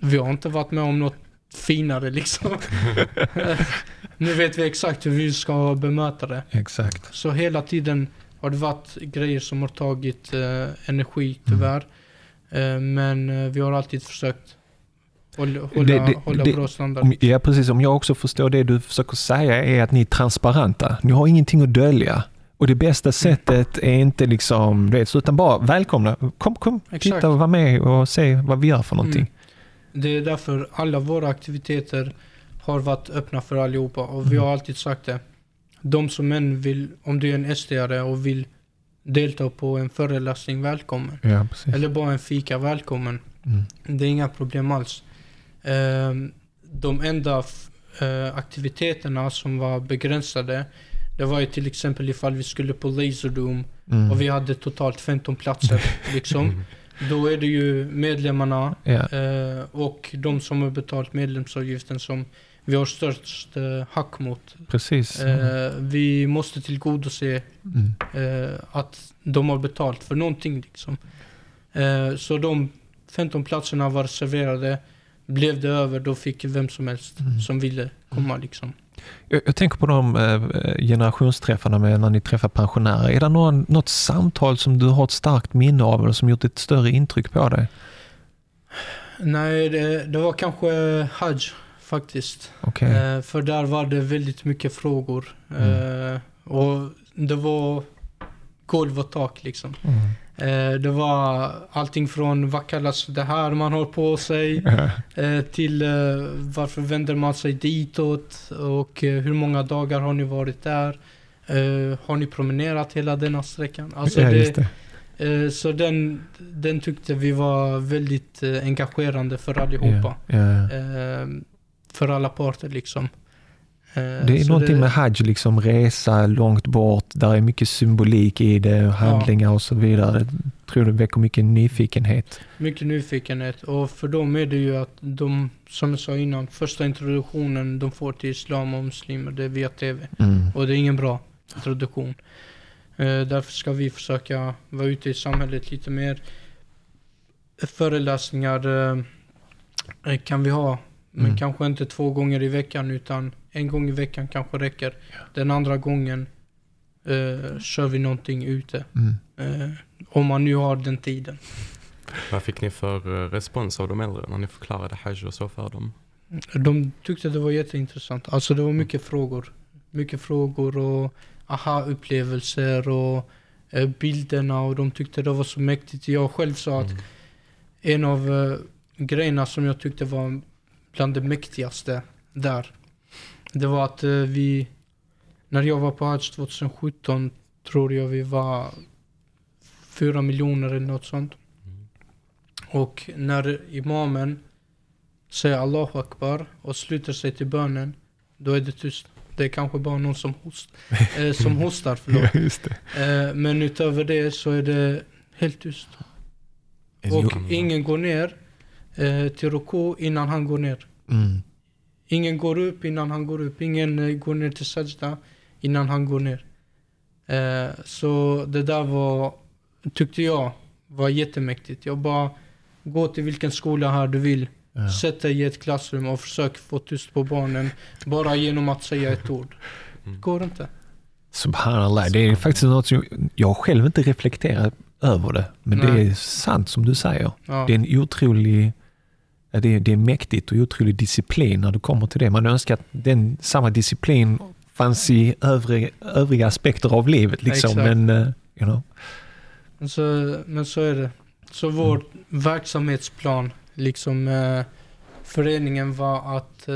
vi har inte varit med om något finare liksom. nu vet vi exakt hur vi ska bemöta det. Exakt. Så hela tiden har det varit grejer som har tagit eh, energi tyvärr. Eh, men eh, vi har alltid försökt hålla, hålla, Det- det- hålla det- bra standard. Om, ja, precis. Om jag också förstår det du försöker säga är att ni är transparenta. Ni har ingenting att dölja. Och det bästa sättet är inte liksom, du vet, utan bara välkomna. Kom, kom, Exakt. titta var med och se vad vi gör för någonting. Mm. Det är därför alla våra aktiviteter har varit öppna för allihopa och vi Mm. har alltid sagt det. De som än vill, om du är en SDare och vill delta på en föreläsning, välkommen. Ja. Eller bara en fika, välkommen. Mm. Det är inga problem alls. Ehm, De enda eh, aktiviteterna som var begränsade, det var ju till exempel ifall vi skulle på Laserdome Mm. och vi hade totalt 15 platser. liksom. Då är det ju medlemmarna eh, och de som har betalt medlemsavgiften som vi har störst eh, hack mot. Precis. Eh, vi måste tillgodose Mm. eh, att de har betalt för någonting liksom. Så de 15 platserna var reserverade. Blev det över då fick vem som helst Mm. som ville komma liksom. Jag, jag tänker på de eh, generationsträffarna med när ni träffar pensionärer. Är det någon, något samtal som du har ett starkt minne av eller som gjort ett större intryck på dig? Nej, det, det var kanske Hajj faktiskt. Okej. Eh, för där var det väldigt mycket frågor. Mm. Eh, och det var golv och tak liksom. Mm. Eh, det var allting från vad kallas det här man har på sig eh, till eh, varför vänder man sig ditåt och hur många dagar har ni varit där? Har ni promenerat hela denna sträckan? Alltså ja, det, det. Så den, den tyckte vi var väldigt engagerande för allihopa. Ja, ja. För alla parter liksom. Eh, Det är så någonting det- med Hajj, liksom resa långt bort, där är mycket symbolik i det, handlingar och så vidare. Jag tror det väcker mycket nyfikenhet. Mycket nyfikenhet och för dem är det ju att de, som jag sa innan, första introduktionen de får till islam och muslimer, det är via TV. Mm. Och det är ingen bra introduktion. Eh, därför ska vi försöka vara ute i samhället lite mer. Föreläsningar eh, kan vi ha, men Mm. kanske inte två gånger i veckan utan en gång i veckan kanske räcker. Den andra gången eh, kör vi någonting ute. Mm. Eh, om man nu har den tiden. Vad fick ni för eh, respons av de äldre när ni förklarade hajj och så för dem? De tyckte det var jätteintressant. Alltså det var mycket frågor. Mycket frågor och aha-upplevelser och eh, bilderna och de tyckte det var så mäktigt. Jag själv sa att Mm. en av eh, grejerna som jag tyckte var bland det mäktigaste där. Det var att eh, vi, när jag var på Hajj 2017 tror jag vi var fyra miljoner eller något sånt. Mm. Och när imamen säger Allahu Akbar och sluter sig till bönen, då är det tyst. Det är kanske bara någon som, host, eh, som hostar, förlåt. Ja. Eh, men utöver det så är det helt tyst. Och ingen går ner eh, till ruku innan han går ner. Mm. Ingen går upp innan han går upp. Ingen eh, går ner till sajda innan han går ner. Eh, så det där var, tyckte jag, var jättemäktigt. Jag bara, gå till vilken skola här du vill. Ja. Sätt dig i ett klassrum och försök få tyst på barnen. Bara genom att säga ett ord. Mm. Går inte. Subhanallah, det är faktiskt något som jag själv inte reflekterat över det. Men det Nej. är sant som du säger. Ja. Det är en otrolig det, är, det är mäktigt och otrolig disciplin när du kommer till det. Man önskar att den, samma disciplin fanns i övriga, övriga aspekter av livet. Liksom. Exakt. Men, eh, you know. Men så, men så är det. Så vår verksamhetsplan, liksom eh, föreningen var att eh,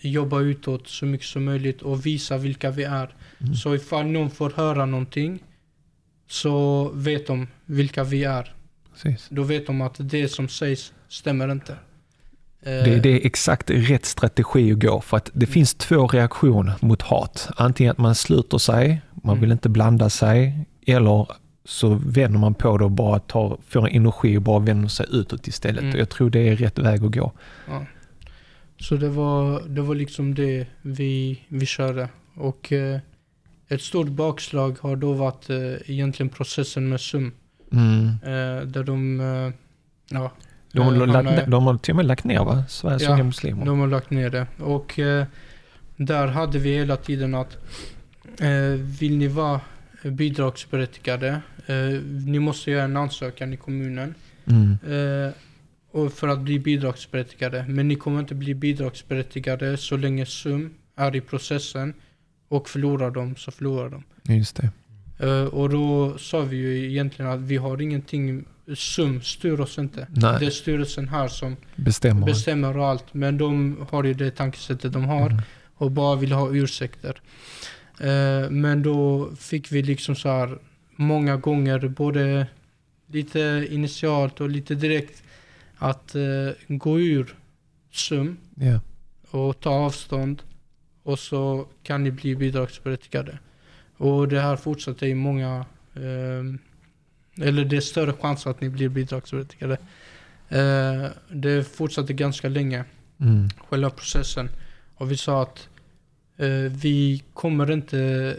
jobba utåt så mycket som möjligt och visa vilka vi är. Mm. Så ifall någon får höra någonting så vet de vilka vi är. Precis. Då vet de att det som sägs stämmer inte. Eh, Det, det är exakt rätt strategi att gå för att det finns två reaktioner mot hat. Antingen att man sluter sig, man Mm. vill inte blanda sig, eller så vänder man på det och bara tar, får energi och bara vänder sig utåt istället. Mm. Och jag tror det är rätt väg att gå. Ja. Så det var, det var liksom det vi, vi körde. Och eh, ett stort bakslag har då varit eh, egentligen processen med SUM. Mm. Eh, där de, eh, ja, De, har eh, lagt, ner- de har till och med lagt ner va? Sveriges Ja, unga muslimer. de har lagt ner det. Och eh, där hade vi hela tiden att eh, vill ni vara bidragsberättigade, eh, ni måste göra en ansökan i kommunen. Mm. Eh, och för att bli bidragsberättigade. Men ni kommer inte bli bidragsberättigade så länge SUM är i processen och förlorar dem så förlorar de. Just det. Och då sa vi ju egentligen att vi har ingenting, SUM styr oss inte. Nej. Det är styrelsen här som Bestämmer. bestämmer allt. Men de har ju det tankesättet de har Mm. och bara vill ha ursäkter. Eh, men då fick vi liksom så här många gånger, både lite initialt och lite direkt, att eh, gå ur SUM Ja. och ta avstånd och så kan ni bli bidragsberättigade. Och det här fortsatte i många, eh, eller det är större chans att ni blir bidragsberättigade. Eh, det fortsatte ganska länge Mm. själva processen. Och vi sa att eh, vi kommer inte,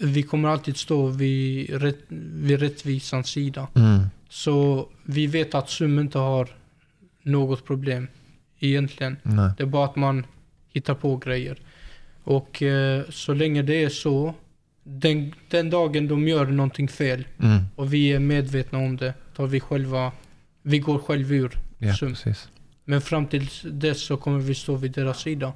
vi kommer alltid stå vid, rätt, vid rättvisans sida. Mm. Så vi vet att SUM inte har något problem egentligen. Nej. Det är bara att man hittar på grejer. Och eh, så länge det är så, den, den dagen de gör någonting fel Mm. och vi är medvetna om det, tar vi själva, vi går själv ur Ja, SUM. precis. Men fram till dess så kommer vi stå vid deras sida.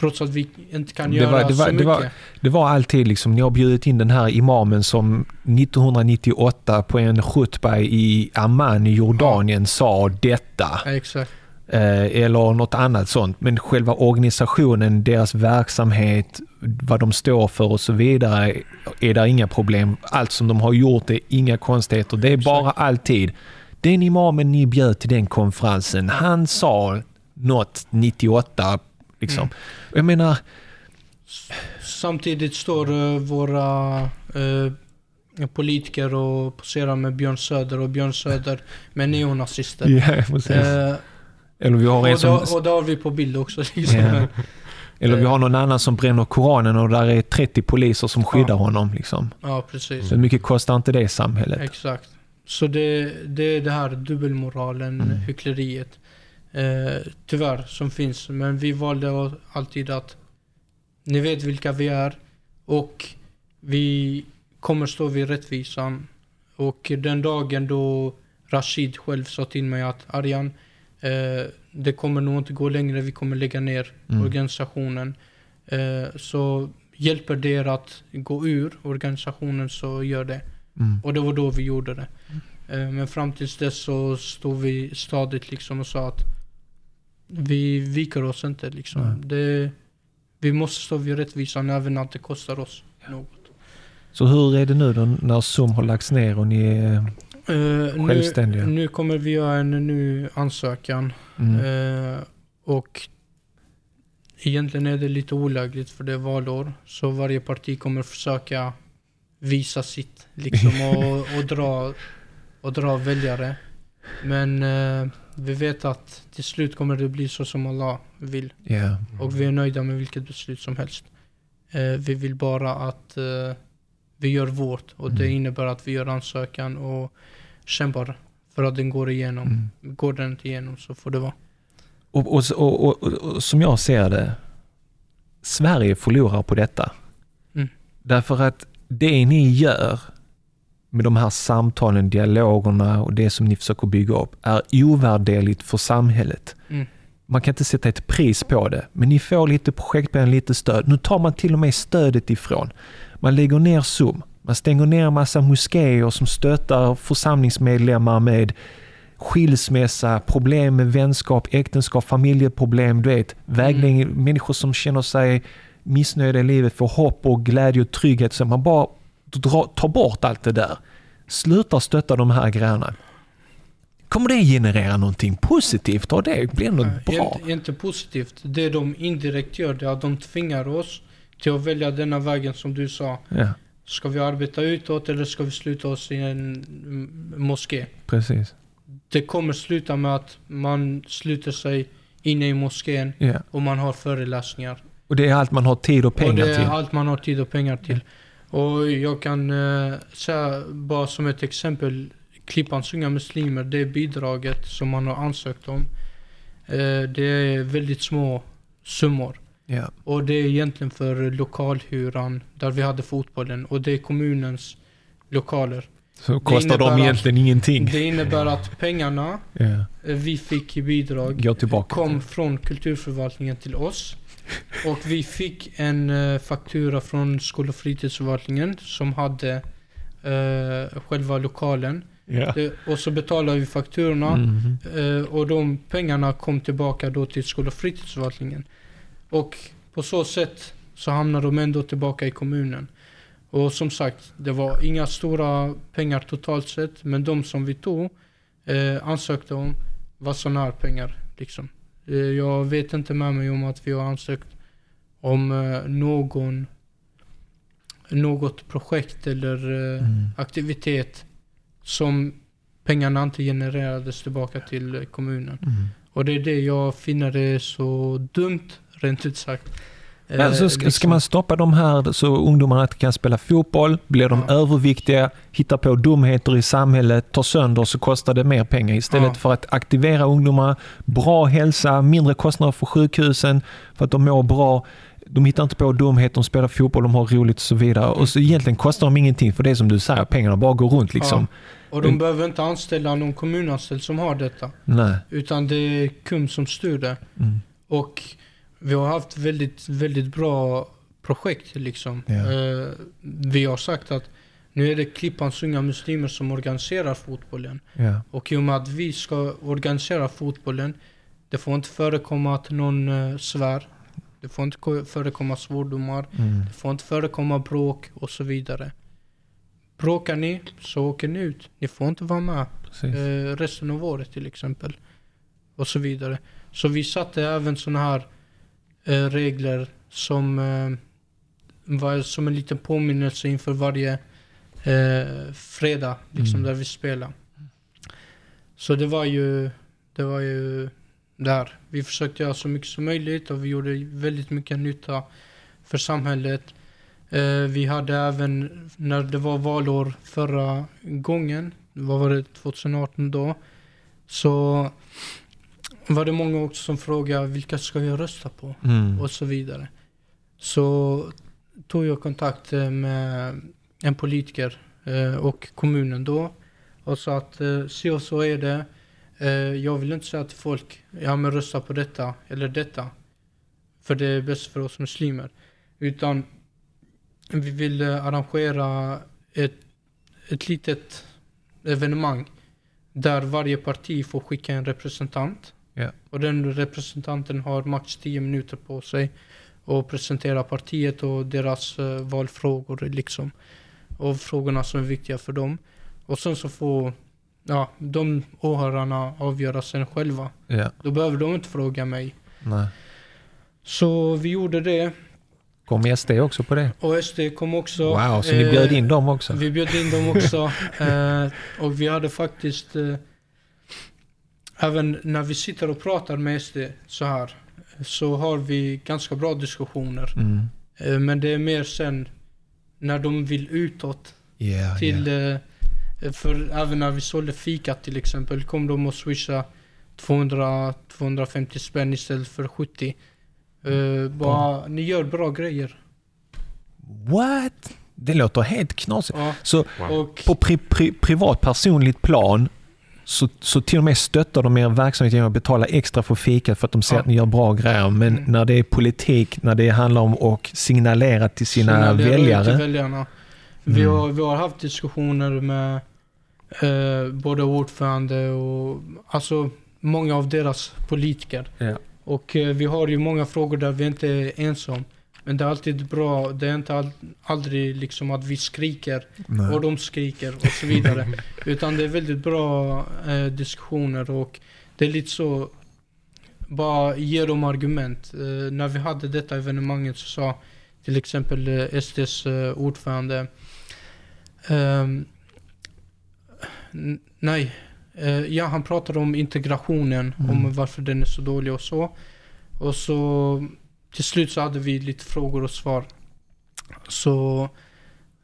Trots att vi inte kan Det göra var- det var- så det mycket. var- Det var alltid liksom, ni har bjudit in den här imamen som 1998 på en khutba i Amman i Jordanien sa detta. Ja, exakt. Eh, eller något annat sånt. Men själva organisationen, deras verksamhet, vad de står för och så vidare är där inga problem. Allt som de har gjort är inga konstigheter. Det är bara alltid. Den imamen ni bjöd till den konferensen, han sa något 98. Liksom. Mm. Jag menar, Samtidigt står eh, våra eh, politiker och poserar med Björn Söder och Björn Söder med neonazister. ja, precis. Eh, eller vi har en och, som... då, och då har vi på bild också. Liksom. Ja. Eller vi har någon annan som bränner Koranen och där är 30 poliser som skyddar Ja. honom. Liksom. Ja, precis. Så hur mycket kostar inte det samhället? Exakt. Så det, det är det här dubbelmoralen, Mm. hyckleriet. Eh, tyvärr, som finns. Men vi valde alltid att ni vet vilka vi är och vi kommer stå vid rättvisan. Och den dagen då Rashid själv sa till mig att Arjan, eh, det kommer nog inte gå längre, vi kommer lägga ner Mm. organisationen. Eh, så hjälper det er att gå ur organisationen så gör det. Mm. Och det var då vi gjorde det. Eh, Men fram tills dess så stod vi stadigt liksom och sa att vi viker oss inte liksom. Det, vi måste stå vid rättvisan även att det kostar oss något. Så hur är det nu då när Zoom har lagts ner och ni Eh, Självständiga. Nu, nu kommer vi göra en ny ansökan. Mm. Eh, och egentligen är det lite olagligt för det är valår. Så varje parti kommer försöka visa sitt liksom och, och, dra, och dra väljare. Men eh, vi vet att till slut kommer det bli så som Allah vill. Ja. Och vi är nöjda med vilket beslut som helst. Vi vill bara att vi gör vårt och det Mm. innebär att vi gör ansökan och kämpar för att den går igenom. Mm. Går den inte igenom så får det vara. Och, och, och, och, och, och som jag ser det, Sverige förlorar på detta. Mm. Därför att det ni gör med de här samtalen, dialogerna och det som ni försöker bygga upp är ovärderligt för samhället. Mm. Man kan inte sätta ett pris på det, men ni får lite projektpengar, lite stöd. Nu tar man till och med stödet ifrån. Man lägger ner SUM. Man stänger ner massa moskéer som stöttar församlingsmedlemmar med skilsmässa, problem med vänskap, äktenskap, familjeproblem, du vet, vägledning, människor som känner sig missnöjda i livet, får hopp och glädje och trygghet. Så man bara dra, tar bort allt det där. Slutar stötta de här grejerna. Kommer det generera någonting positivt och det blir något Nej, bra? Inte, inte positivt. Det de indirekt gör det är att de tvingar oss till att välja denna vägen som du sa. Ja, Ska vi arbeta utåt eller ska vi sluta oss i en moské? precis. Det kommer sluta med att man sluter sig inne i moskén Ja. och man har föreläsningar. Och det är allt man har tid och pengar och det är till. allt man har tid och pengar till. Och jag kan eh, säga bara som ett exempel. Klippans unga muslimer, det bidraget som man har ansökt om. Eh, det är väldigt små summor. Ja. Och det är egentligen för lokalhyran där vi hade fotbollen. Och det är kommunens lokaler. Så kostar de att- egentligen ingenting. Det innebär att pengarna eh, vi fick i bidrag kom från kulturförvaltningen till oss. Och vi fick en eh, faktura från skol och fritidsförvaltningen som hade eh, själva lokalen. Ja. Det, och så betalade vi fakturorna Mhm. eh, och de pengarna kom tillbaka då till skol och fritidsförvaltningen. Och på så sätt så hamnar de ändå tillbaka i kommunen. Och som sagt, det var inga stora pengar totalt sett, men de som vi tog, eh, ansökte om, var sådana här pengar. Liksom. Eh, jag vet inte med mig om att vi har ansökt om eh, någon, något projekt eller eh, Mm. aktivitet som pengarna inte genererades tillbaka till eh, kommunen. Mm. Och det är det jag finner det så dumt, rent ut sagt. Eh, Alltså ska, ska liksom- man stoppa de här så ungdomarna inte kan spela fotboll, blir de Ja. överviktiga, hittar på dumheter i samhället, tar sönder så kostar det mer pengar. Istället Ja. för att aktivera ungdomar, bra hälsa, mindre kostnader för sjukhusen för att de mår bra. De hittar inte på dumheter, de spelar fotboll, de har roligt och så vidare. Och så egentligen kostar de ingenting för det är som du säger, pengarna bara går runt liksom. Och de Mm. behöver inte anställa någon kommunanställd som har detta. Nej. Utan det är KUM som styr det. Mm. Och vi har haft väldigt, väldigt bra projekt liksom. Eh, vi har sagt att nu är det Klippans unga muslimer som organiserar fotbollen. Ja. Och i och med att vi ska organisera fotbollen, det får inte förekomma att någon eh, svär. Det får inte ko- förekomma svordomar. Mm. Det får inte förekomma bråk och så vidare. Bråkar ni så åker ni ut. Ni får inte vara med eh, resten av året till exempel. Och så vidare. Så vi satte även sådana här regler som eh, var som en liten påminnelse inför varje eh, fredag liksom, Mm. där vi spelar. Så det var ju, det var ju där. Vi försökte göra så mycket som möjligt och vi gjorde väldigt mycket nytta för samhället. Eh, vi hade även, när det var valår förra gången, vad var det, 2018 då? Så var det många också som frågade vilka ska jag rösta på? Mm. och så vidare. Så tog jag kontakt eh, med en politiker eh, och kommunen då och sa att eh, så och så är det. Jag vill inte säga till folk, ja men rösta på detta eller detta. För det är bäst för oss muslimer. Utan vi vill arrangera ett, ett litet evenemang där varje parti får skicka en representant. Ja. Och den representanten har max 10 minuter på sig och presentera partiet och deras eh, valfrågor liksom. Och frågorna som är viktiga för dem. Och sen så får ja, de åhörarna avgöra sen själva. Ja. Då behöver de inte fråga mig. Nej. Så vi gjorde det. Kom SD också på det? Och SD kom också. Wow, så ni Eh, bjöd in dem också? Vi bjöd in dem också. eh, och vi hade faktiskt, eh, även när vi sitter och pratar med SD så här, så har vi ganska bra diskussioner. Mm. Eh, men det är mer sen när de vill utåt Yeah, till, yeah. eh, för även när vi sålde fika till exempel, kom de och swisha 200-250 spänn istället för 70. Eh, bara, ni gör bra grejer. What? Det låter helt knasigt. Ja. Så Wow. På pri, pri, privat personligt plan så, så till och med stöttar de er verksamhet genom att betala extra för fika för att de ser Ja. att ni gör bra grejer. Men Mm. när det är politik, när det handlar om att signalera till sina signalerar ut väljare. Till väljarna. Vi, Mm. har, vi har haft diskussioner med eh, både ordförande och alltså många av deras politiker. Ja. Och eh, vi har ju många frågor där vi inte är ensamma. Men det är alltid bra, det är inte all, aldrig liksom att vi skriker Nej. och de skriker och så vidare. Utan det är väldigt bra eh, diskussioner och det är lite så, bara ge dem argument. Eh, när vi hade detta evenemanget så sa till exempel eh, SDs eh, ordförande ehm, Nej, eh, ja han pratade om integrationen, Mm. om varför den är så dålig och så. Och så till slut så hade vi lite frågor och svar. Så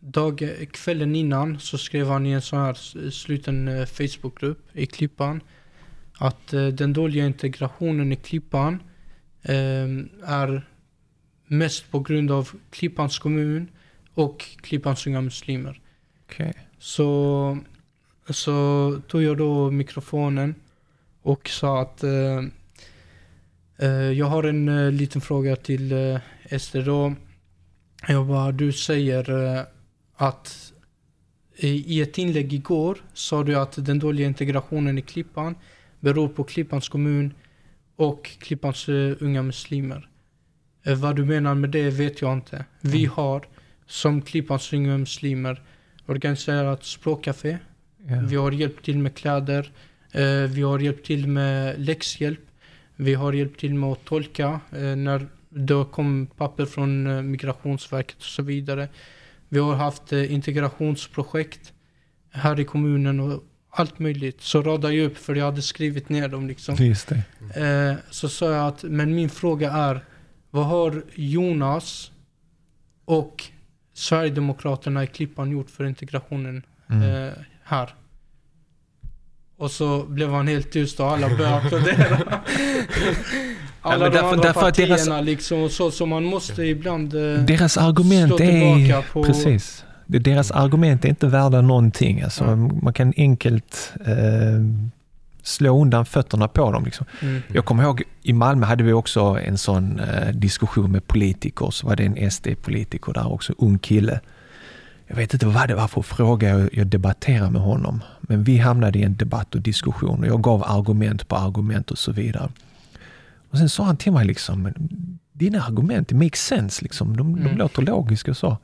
dag, kvällen innan så skrev han i en sån här sluten eh, Facebookgrupp i Klippan att eh, den dåliga integrationen i Klippan eh, är mest på grund av Klippans kommun och Klippans unga muslimer. Okej. Så, så tog jag då mikrofonen och sa att eh, jag har en eh, liten fråga till eh, Ester då. Jag bara, du säger eh, att i, ett inlägg igår sa du att den dåliga integrationen i Klippan beror på Klippans kommun och Klippans eh, unga muslimer. Eh, vad du menar med det vet jag inte. Vi har som Klippans unga muslimer organiserat språkcafé. Ja. Vi har hjälpt till med kläder. Eh, vi har hjälpt till med läxhjälp. Vi har hjälpt till med att tolka eh, när det kom papper från eh, Migrationsverket och så vidare. Vi har haft eh, integrationsprojekt här i kommunen och allt möjligt. Så radade jag upp för jag hade skrivit ner dem liksom. Just det. Så sa jag att, men min fråga är, vad har Jonas och Sverigedemokraterna i Klippan gjort för integrationen Mm. här? Och så blev han helt tyst och alla började applådera. alla men de därför- andra därför att deras- partierna liksom och så, så man måste ibland... Eh, Deras argument är... på- Precis. Deras argument är inte värda någonting. Alltså, Ja. Man kan enkelt eh, slå undan fötterna på dem. Liksom. mm, Jag kommer ihåg, i Malmö hade vi också en sån eh, diskussion med politiker. Så var det en SD-politiker där också, ung kille. Jag vet inte vad det var för fråga jag, jag debatterade med honom. Men vi hamnade i en debatt och diskussion och jag gav argument på argument och så vidare. Och Sen sa han till mig liksom, "Men dina argument, det makes sense. Liksom. De, de Mm. låter logiska och så.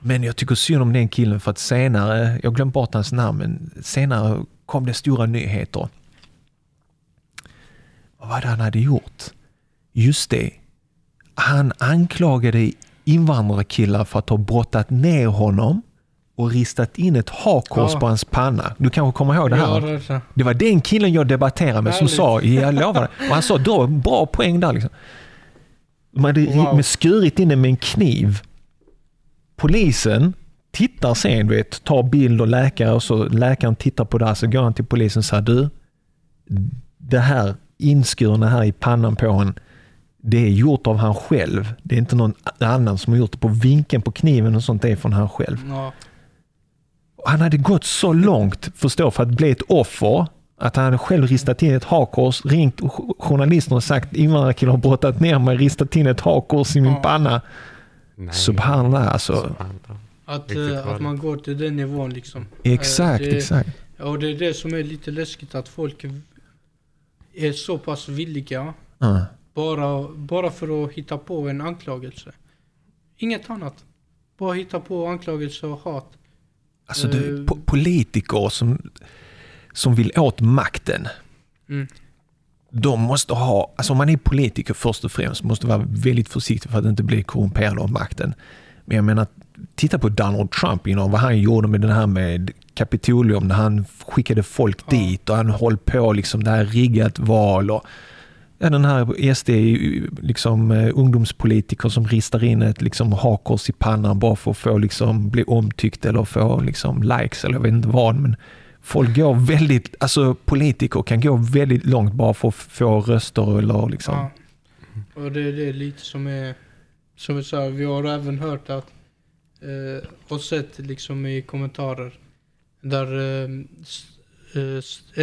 Men jag tycker synd om den killen för att senare, jag glömde bort hans namn, men senare kom det stora nyheter. Vad var det han hade gjort? Just det. Han anklagade invandrarkillar för att ha brottat ner honom och ristat in ett hakkors Ja. på hans panna. Du kanske kommer ihåg det ja, här? det är så. Det var den killen jag debatterade med som Härligt. sa, jag lovar det. Och han sa, då bra poäng där liksom. De hade Wow. skurit in det med en kniv. Polisen tittar sen, vet, tar bild och läkare och så läkaren tittar på det här, så går han till polisen och säger, du, det här inskurna här i pannan på honom, det är gjort av han själv. Det är inte någon annan som har gjort det. På vinkeln på kniven och sånt är från han själv. Ja, Han hade gått så långt, förstå, för att bli ett offer. Att han hade själv ristat in ett hakkors, ringt jo- journalisterna och sagt invandrarkillar har brottat ner mig, ristat in ett hakkors i min Ja. panna. Nej. Subhanallah alltså. Subhanallah. att, eh, att man går till den nivån liksom. Exakt, Eh, det- exakt. Och det är det som är lite läskigt att folk är så pass villiga Ja. Bara, bara för att hitta på en anklagelse. Inget annat. Bara hitta på anklagelse och hat. Alltså det, Eh. po- politiker som, som vill åt makten, Mm. de måste ha, alltså om man är politiker först och främst, måste vara väldigt försiktig för att inte bli korrumperad av makten. Men jag menar, titta på Donald Trump, know, vad han gjorde med det här med Kapitolium, när han skickade folk Ja. dit och han höll på liksom det här riggat val och ja, den här SD, liksom eh, ungdomspolitiker som ristar in ett liksom hakkors i pannan bara för att få liksom bli omtyckt eller få liksom likes eller jag vet inte vad. Men folk går väldigt, alltså politiker kan gå väldigt långt bara för att få röster eller liksom. Ja. Och det är det lite som är, som vi sa, vi har även hört att eh, och sett liksom i kommentarer där eh,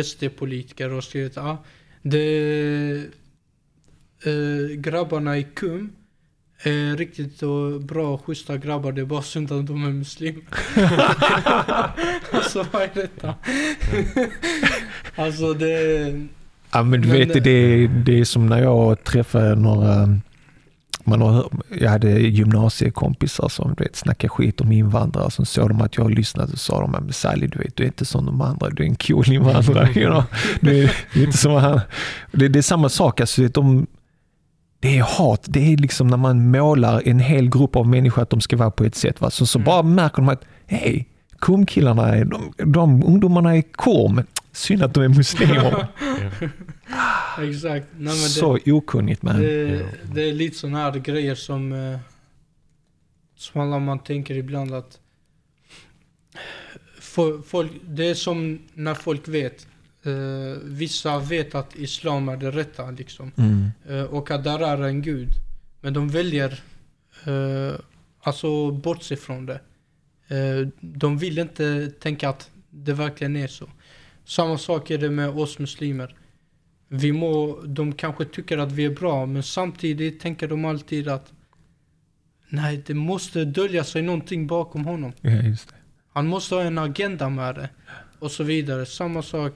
SD-politiker eh, har skrivit ah, det, eh, grabbarna i KUM är riktigt och bra och schyssta grabbar, det är bara synd att de är muslimer. alltså vad är detta? alltså det... Ja men du Men, vet, eh, det, det är som när jag träffade några, man har, jag hade gymnasiekompisar som du vet, snackade skit om invandrare. Som såg de att jag lyssnade och sa de, men Sally du vet, du är inte som de andra, du är en cool invandrare. You know? du, är, du är inte som han. Det, det är samma sak, alltså, de, det är hat, det är liksom när man målar en hel grupp av människor att de ska vara på ett sätt. Va? Så, så Mm. bara märker de att, hej, kumkillarna, är- de, de ungdomarna är cool, men synd att de är muslimer. Exakt. Nej, men det, så okunnigt man. det, det är lite sådana här grejer som, eh, som alla man tänker ibland att fo- folk, det är som när folk vet. Eh, vissa vet att islam är det rätta liksom. Mm. Eh, och att där är en gud. Men de väljer eh, alltså bortse från det. Eh, de vill inte tänka att det verkligen är så. Samma sak är det med oss muslimer. Vi må, de kanske tycker att vi är bra, men samtidigt tänker de alltid att nej, det måste dölja sig någonting bakom honom. Ja. Han måste ha en agenda med det. Och så vidare. Samma sak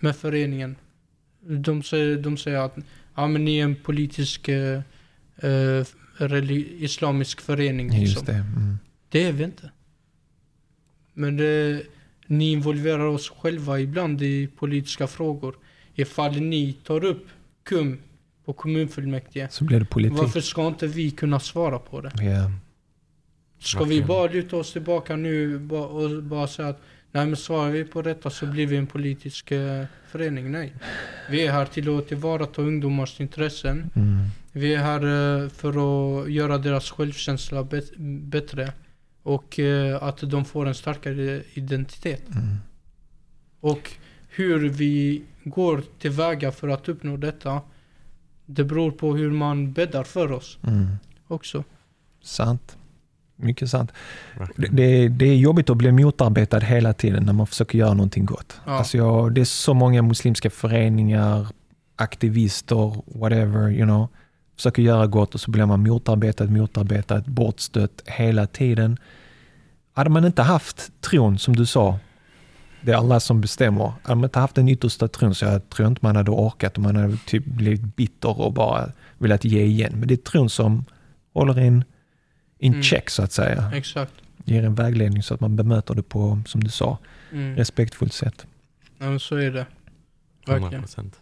med föreningen. De säger, de säger att ja, men ni är en politisk eh, eh, islamisk förening. Liksom. just det. Mm. Det är vi inte. Men det, ni involverar oss själva ibland i politiska frågor. Ifall ni tar upp KUM på kommunfullmäktige. Så blir det politik. Varför ska inte vi kunna svara på det? Ja. Ska vi Verkligen. bara luta oss tillbaka nu och bara säga att nej men svarar vi på detta så blir vi en politisk eh, förening? Nej. Vi är här till att tillvarata ungdomars intressen. Mm. Vi är här eh, för att göra deras självkänsla bet- bättre. Och eh, att de får en starkare identitet. Mm. Och hur vi går tillväga för att uppnå detta. Det beror på hur man bäddar för oss Mm. också. Sant. Mycket sant. Det, det är jobbigt att bli motarbetad hela tiden när man försöker göra någonting gott. Ja. Alltså jag, det är så många muslimska föreningar, aktivister, whatever, you know, försöker göra gott och så blir man motarbetad, motarbetad, bortstött hela tiden. Hade man inte haft tron, som du sa, det är alla som bestämmer. Hade man inte haft den yttersta tron så jag tror inte man hade orkat och man hade typ blivit bitter och bara velat ge igen. Men det är tron som håller in in Mm. check så att säga. Exakt. Ger en vägledning så att man bemöter det på, som du sa, Mm. respektfullt sätt. Ja, men så är det. 100 Verkligen. procent.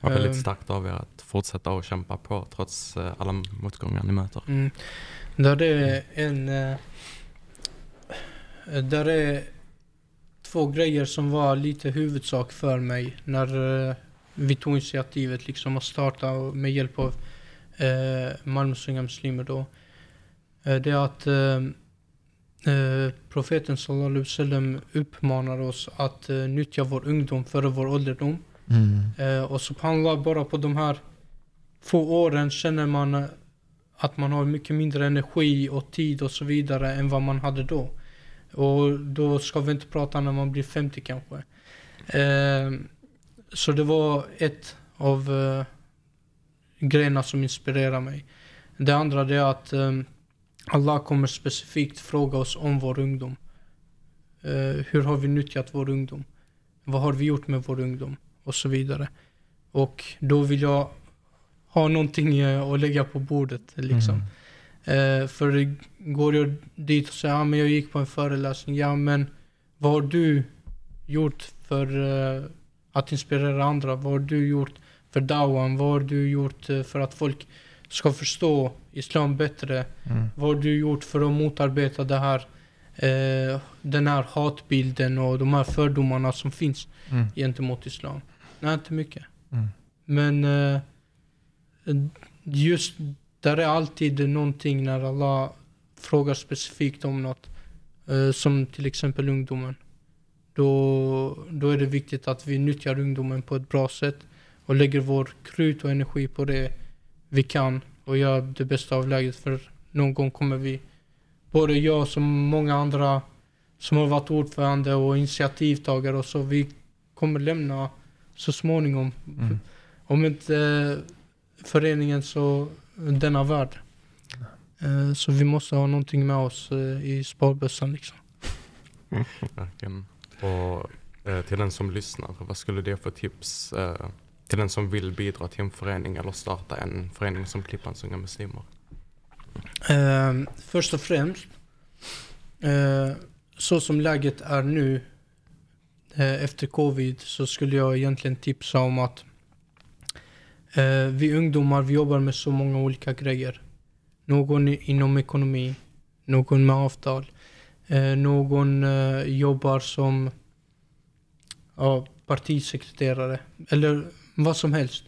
Det var väldigt Ehm. starkt av er att fortsätta att kämpa på trots eh, alla motgångar ni möter. Mm. Där är en... eh, Där är två grejer som var lite huvudsak för mig när eh, vi tog initiativet liksom att starta med hjälp av eh, Malmös unga muslimer då. Eh, det är att eh, eh, profeten sallallahu alaihi wasallam uppmanar oss att eh, nyttja vår ungdom före vår ålderdom. Mm. Eh, och subhanallah, bara på de här få åren känner man eh, att man har mycket mindre energi och tid och så vidare än vad man hade då. Och då ska vi inte prata när man blir 50 kanske. Eh, så det var ett av eh, grejerna som inspirerar mig. Det andra det är att Allah kommer specifikt fråga oss om vår ungdom. Eh, hur har vi nyttjat vår ungdom? Vad har vi gjort med vår ungdom? och så vidare. Och då vill jag ha någonting eh, att lägga på bordet liksom. Mm. Eh, för går jag dit och säger ja men jag gick på en föreläsning. Ja men vad har du gjort för eh, att inspirera andra? Vad har du gjort för dawan? Vad har du gjort eh, för att folk ska förstå islam bättre? Mm. Vad har du gjort för att motarbeta det här, eh, den här hatbilden och de här fördomarna som finns Mm. gentemot islam? Nej, inte mycket. Mm. Men eh, just där är alltid någonting när Allah frågar specifikt om något. Eh, som till exempel ungdomen. Då, då är det viktigt att vi nyttjar ungdomen på ett bra sätt. Och lägger vår krut och energi på det vi kan. Och gör det bästa av läget. För någon gång kommer vi både jag som många andra som har varit ordförande och initiativtagare och så, vi kommer lämna så småningom. Mm. Om inte eh, föreningen så denna värld. Eh, Så vi måste ha någonting med oss eh, i sparbössan liksom. Verkligen. Och till den som lyssnar, vad skulle det för tips till den som vill bidra till en förening eller starta en förening som Klippans unga muslimer? Eh, först och främst, eh, så som läget är nu eh, efter covid så skulle jag egentligen tipsa om att eh, vi ungdomar vi jobbar med så många olika grejer. Någon inom ekonomi, någon med avtal, eh, någon eh, jobbar som ja, partisekreterare eller vad som helst.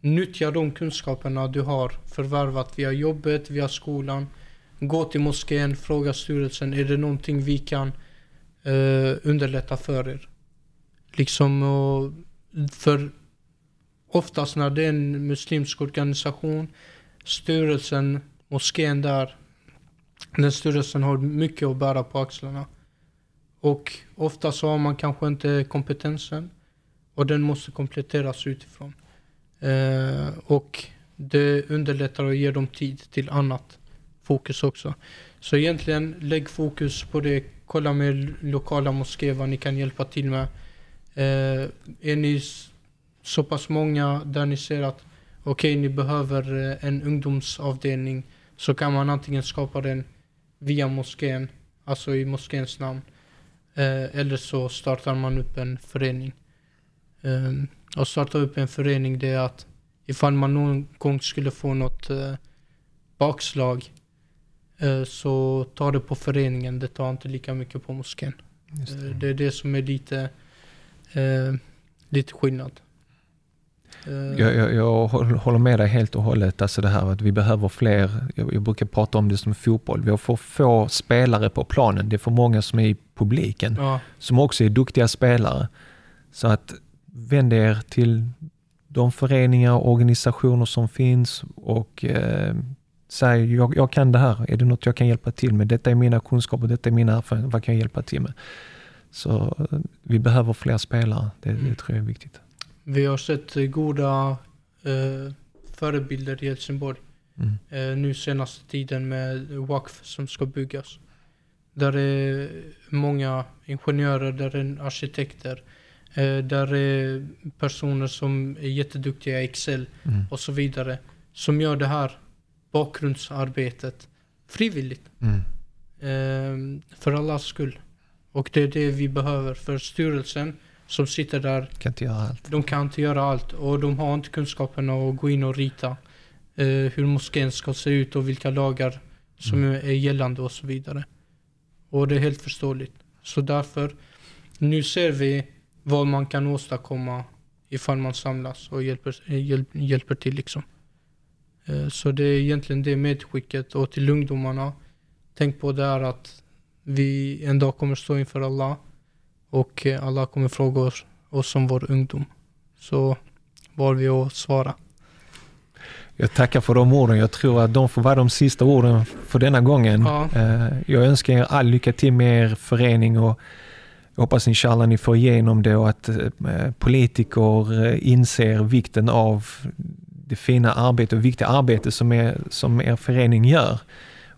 Nyttja de kunskaperna du har förvärvat via jobbet, via skolan. Gå till moskén, fråga styrelsen, är det någonting vi kan eh, underlätta för er? Liksom, och, för oftast när det är en muslimsk organisation, styrelsen, moskén där, den styrelsen har mycket att bära på axlarna. Och ofta så har man kanske inte kompetensen och den måste kompletteras utifrån. Eh, och det underlättar och ger dem tid till annat fokus också. Så egentligen lägg fokus på det. Kolla med lokala moskéer vad ni kan hjälpa till med. Eh, är ni så pass många där ni ser att okej, ni behöver eh, en ungdomsavdelning så kan man antingen skapa den via moskén, alltså i moskéns namn. Eh, eller så startar man upp en förening. Um, och starta upp en förening det är att ifall man någon gång skulle få något eh, bakslag eh, så ta det på föreningen, det tar inte lika mycket på moskén. Just Eh, det. det är det som är lite, lite skillnad. Jag, jag, jag håll- håller med dig helt och hållet. Alltså det här att vi behöver fler, jag, jag brukar prata om det som fotboll. Vi har för få spelare på planen. det är för många som är i publiken. ja, som också är duktiga spelare. Så att vänd er till de föreningar och organisationer som finns och eh, säg jag, jag kan det här, är det något jag kan hjälpa till med? Detta är mina kunskaper, detta är mina erfarenheter, vad kan jag hjälpa till med? Så eh, vi behöver fler spelare, det, det Mm. tror jag är viktigt. vi har sett eh, goda eh, förebilder i Helsingborg. Mm. eh, nu senaste tiden med WACF som ska byggas. Där är många ingenjörer, där är arkitekter, där är personer som är jätteduktiga i Excel Mm. och så vidare. Som gör det här bakgrundsarbetet frivilligt. Mm. Eh, för allas skull. Och det är det vi behöver. För styrelsen som sitter där Kan inte göra allt. de kan inte göra allt och de har inte kunskapen att gå in och rita eh, hur moskén ska se ut och vilka lagar som är gällande och så vidare. Och det är helt förståeligt. Så därför, nu ser vi vad man kan åstadkomma ifall man samlas och hjälper, hjälp, hjälper till liksom. Eh, så det är egentligen det medskicket och till ungdomarna. Tänk på det här att vi en dag kommer stå inför Allah och Allah kommer fråga oss, oss som vår ungdom. Så var vi att svara. Jag tackar för de orden. Jag tror att de får vara de sista orden för denna gången. Ja. Eh, Jag önskar er all lycka till med er förening och jag hoppas inshallah ni får igenom det och att eh, politiker eh, inser vikten av det fina arbete och viktiga arbete som er, som er förening gör.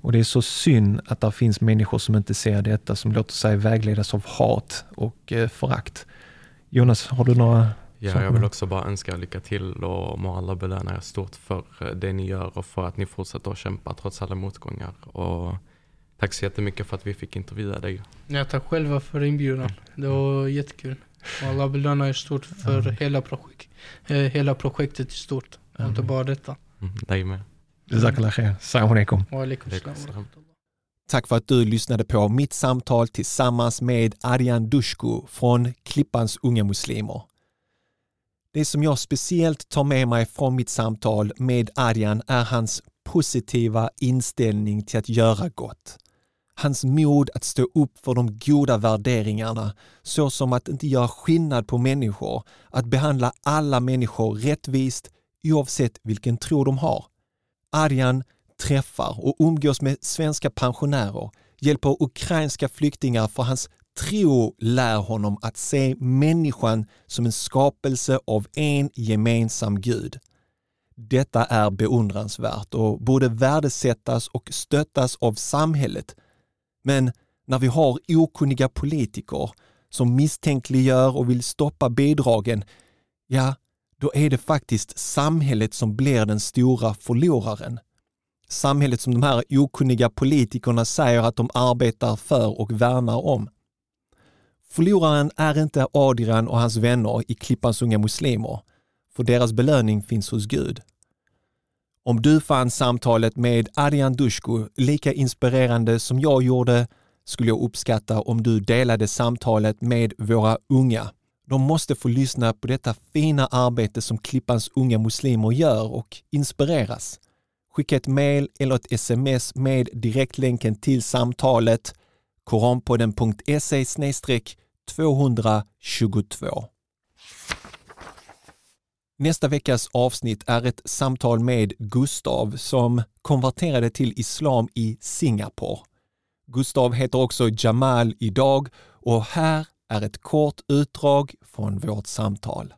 Och det är så synd att det finns människor som inte ser detta, som låter sig vägledas av hat och eh, förakt. Jonas, har du några Ja, jag vill också bara önska er lycka till och må alla belöna er stort för det ni gör och för att ni fortsätter att kämpa trots alla motgångar. Och tack så jättemycket för att vi fick intervjua dig. Jag tackar själva för inbjudan. Det var jättekul. Och Allah belönar er stort för Amen. hela, projekt, eh, hela projektet i stort. Och inte bara detta. Mm, dig med. Jazakallah khair. Salam alaikum. Tack för att du lyssnade på mitt samtal tillsammans med Arjan Dushku från Klippans unga muslimer. Det som jag speciellt tar med mig från mitt samtal med Arjan är hans positiva inställning till att göra gott. Hans mod att stå upp för de goda värderingarna såsom att inte göra skillnad på människor, att behandla alla människor rättvist oavsett vilken tro de har. Arjan träffar och umgås med svenska pensionärer, hjälper ukrainska flyktingar för hans tro lär honom att se människan som en skapelse av en gemensam Gud. Detta är beundransvärt och borde värdesättas och stöttas av samhället. Men när vi har okunniga politiker som misstänkliggör och vill stoppa bidragen, ja, då är det faktiskt samhället som blir den stora förloraren. Samhället som de här okunniga politikerna säger att de arbetar för och värnar om. Förloraren är inte Adrian och hans vänner i Klippans unga muslimer, för deras belöning finns hos Gud. Om du fann samtalet med Arjan Dushku lika inspirerande som jag gjorde skulle jag uppskatta om du delade samtalet med våra unga. De måste få lyssna på detta fina arbete som Klippans unga muslimer gör och inspireras. Skicka ett mail eller ett sms med direktlänken till samtalet koranpodden.se 222. Nästa veckas avsnitt är ett samtal med Gustav som konverterade till islam i Singapore. Gustav heter också Jamal idag och här är ett kort utdrag från vårt samtal.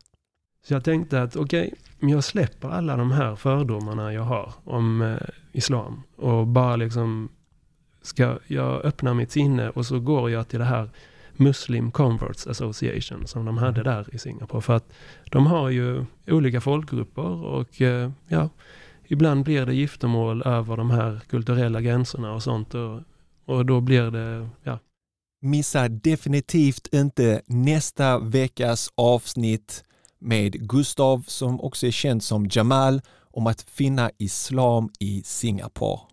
Så jag tänkte att okej, okay, jag släpper alla de här fördomarna jag har om eh, islam och bara liksom ska jag öppna mitt sinne och så går jag till det här Muslim Converts Association som de hade mm. där i Singapore. För att de har ju olika folkgrupper och eh, ja, ibland blir det giftermål över de här kulturella gränserna och sånt. Och, och då blir det, ja. Missa definitivt inte nästa veckas avsnitt med Gustav som också är känd som Jamal om att finna islam i Singapore.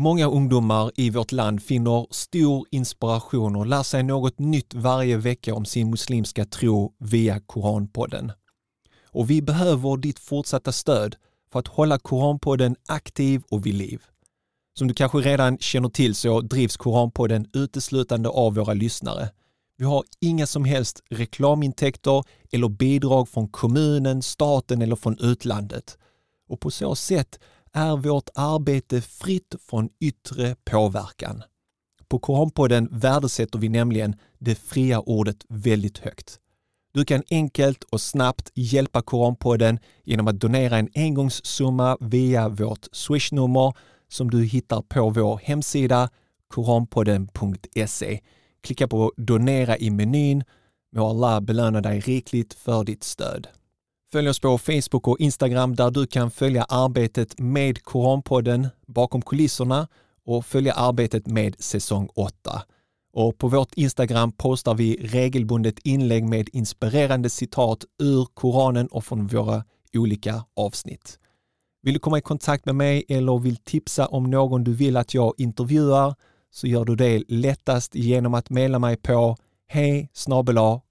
Många ungdomar i vårt land finner stor inspiration och lär sig något nytt varje vecka om sin muslimska tro via Koranpodden. Och vi behöver ditt fortsatta stöd för att hålla Koranpodden aktiv och vid liv. Som du kanske redan känner till så drivs Koranpodden uteslutande av våra lyssnare. Vi har inga som helst reklamintäkter eller bidrag från kommunen, staten eller från utlandet. Och på så sätt är vårt arbete fritt från yttre påverkan. På Koranpodden värdesätter vi nämligen det fria ordet väldigt högt. Du kan enkelt och snabbt hjälpa Koranpodden genom att donera en engångssumma via vårt swishnummer som du hittar på vår hemsida koranpodden.se. Klicka på donera i menyn. Må Allah belöna dig rikligt för ditt stöd. Följ oss på Facebook och Instagram där du kan följa arbetet med Koranpodden bakom kulisserna och följa arbetet med säsong 8. Och på vårt Instagram postar vi regelbundet inlägg med inspirerande citat ur Koranen och från våra olika avsnitt. Vill du komma i kontakt med mig eller vill tipsa om någon du vill att jag intervjuar så gör du det lättast genom att mejla mig på hej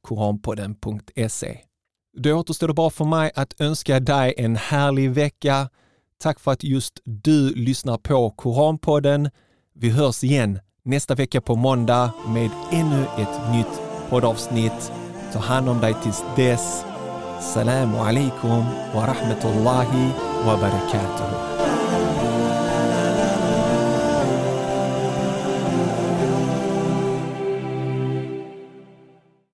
koranpodden.se. Då återstår det bara för mig att önska dig en härlig vecka. Tack för att just du lyssnar på Koranpodden. Vi hörs igen nästa vecka på måndag med ännu ett nytt poddavsnitt. Ta hand om dig tills dess. Salam alaikum wa rahmatullahi wa barakatuh.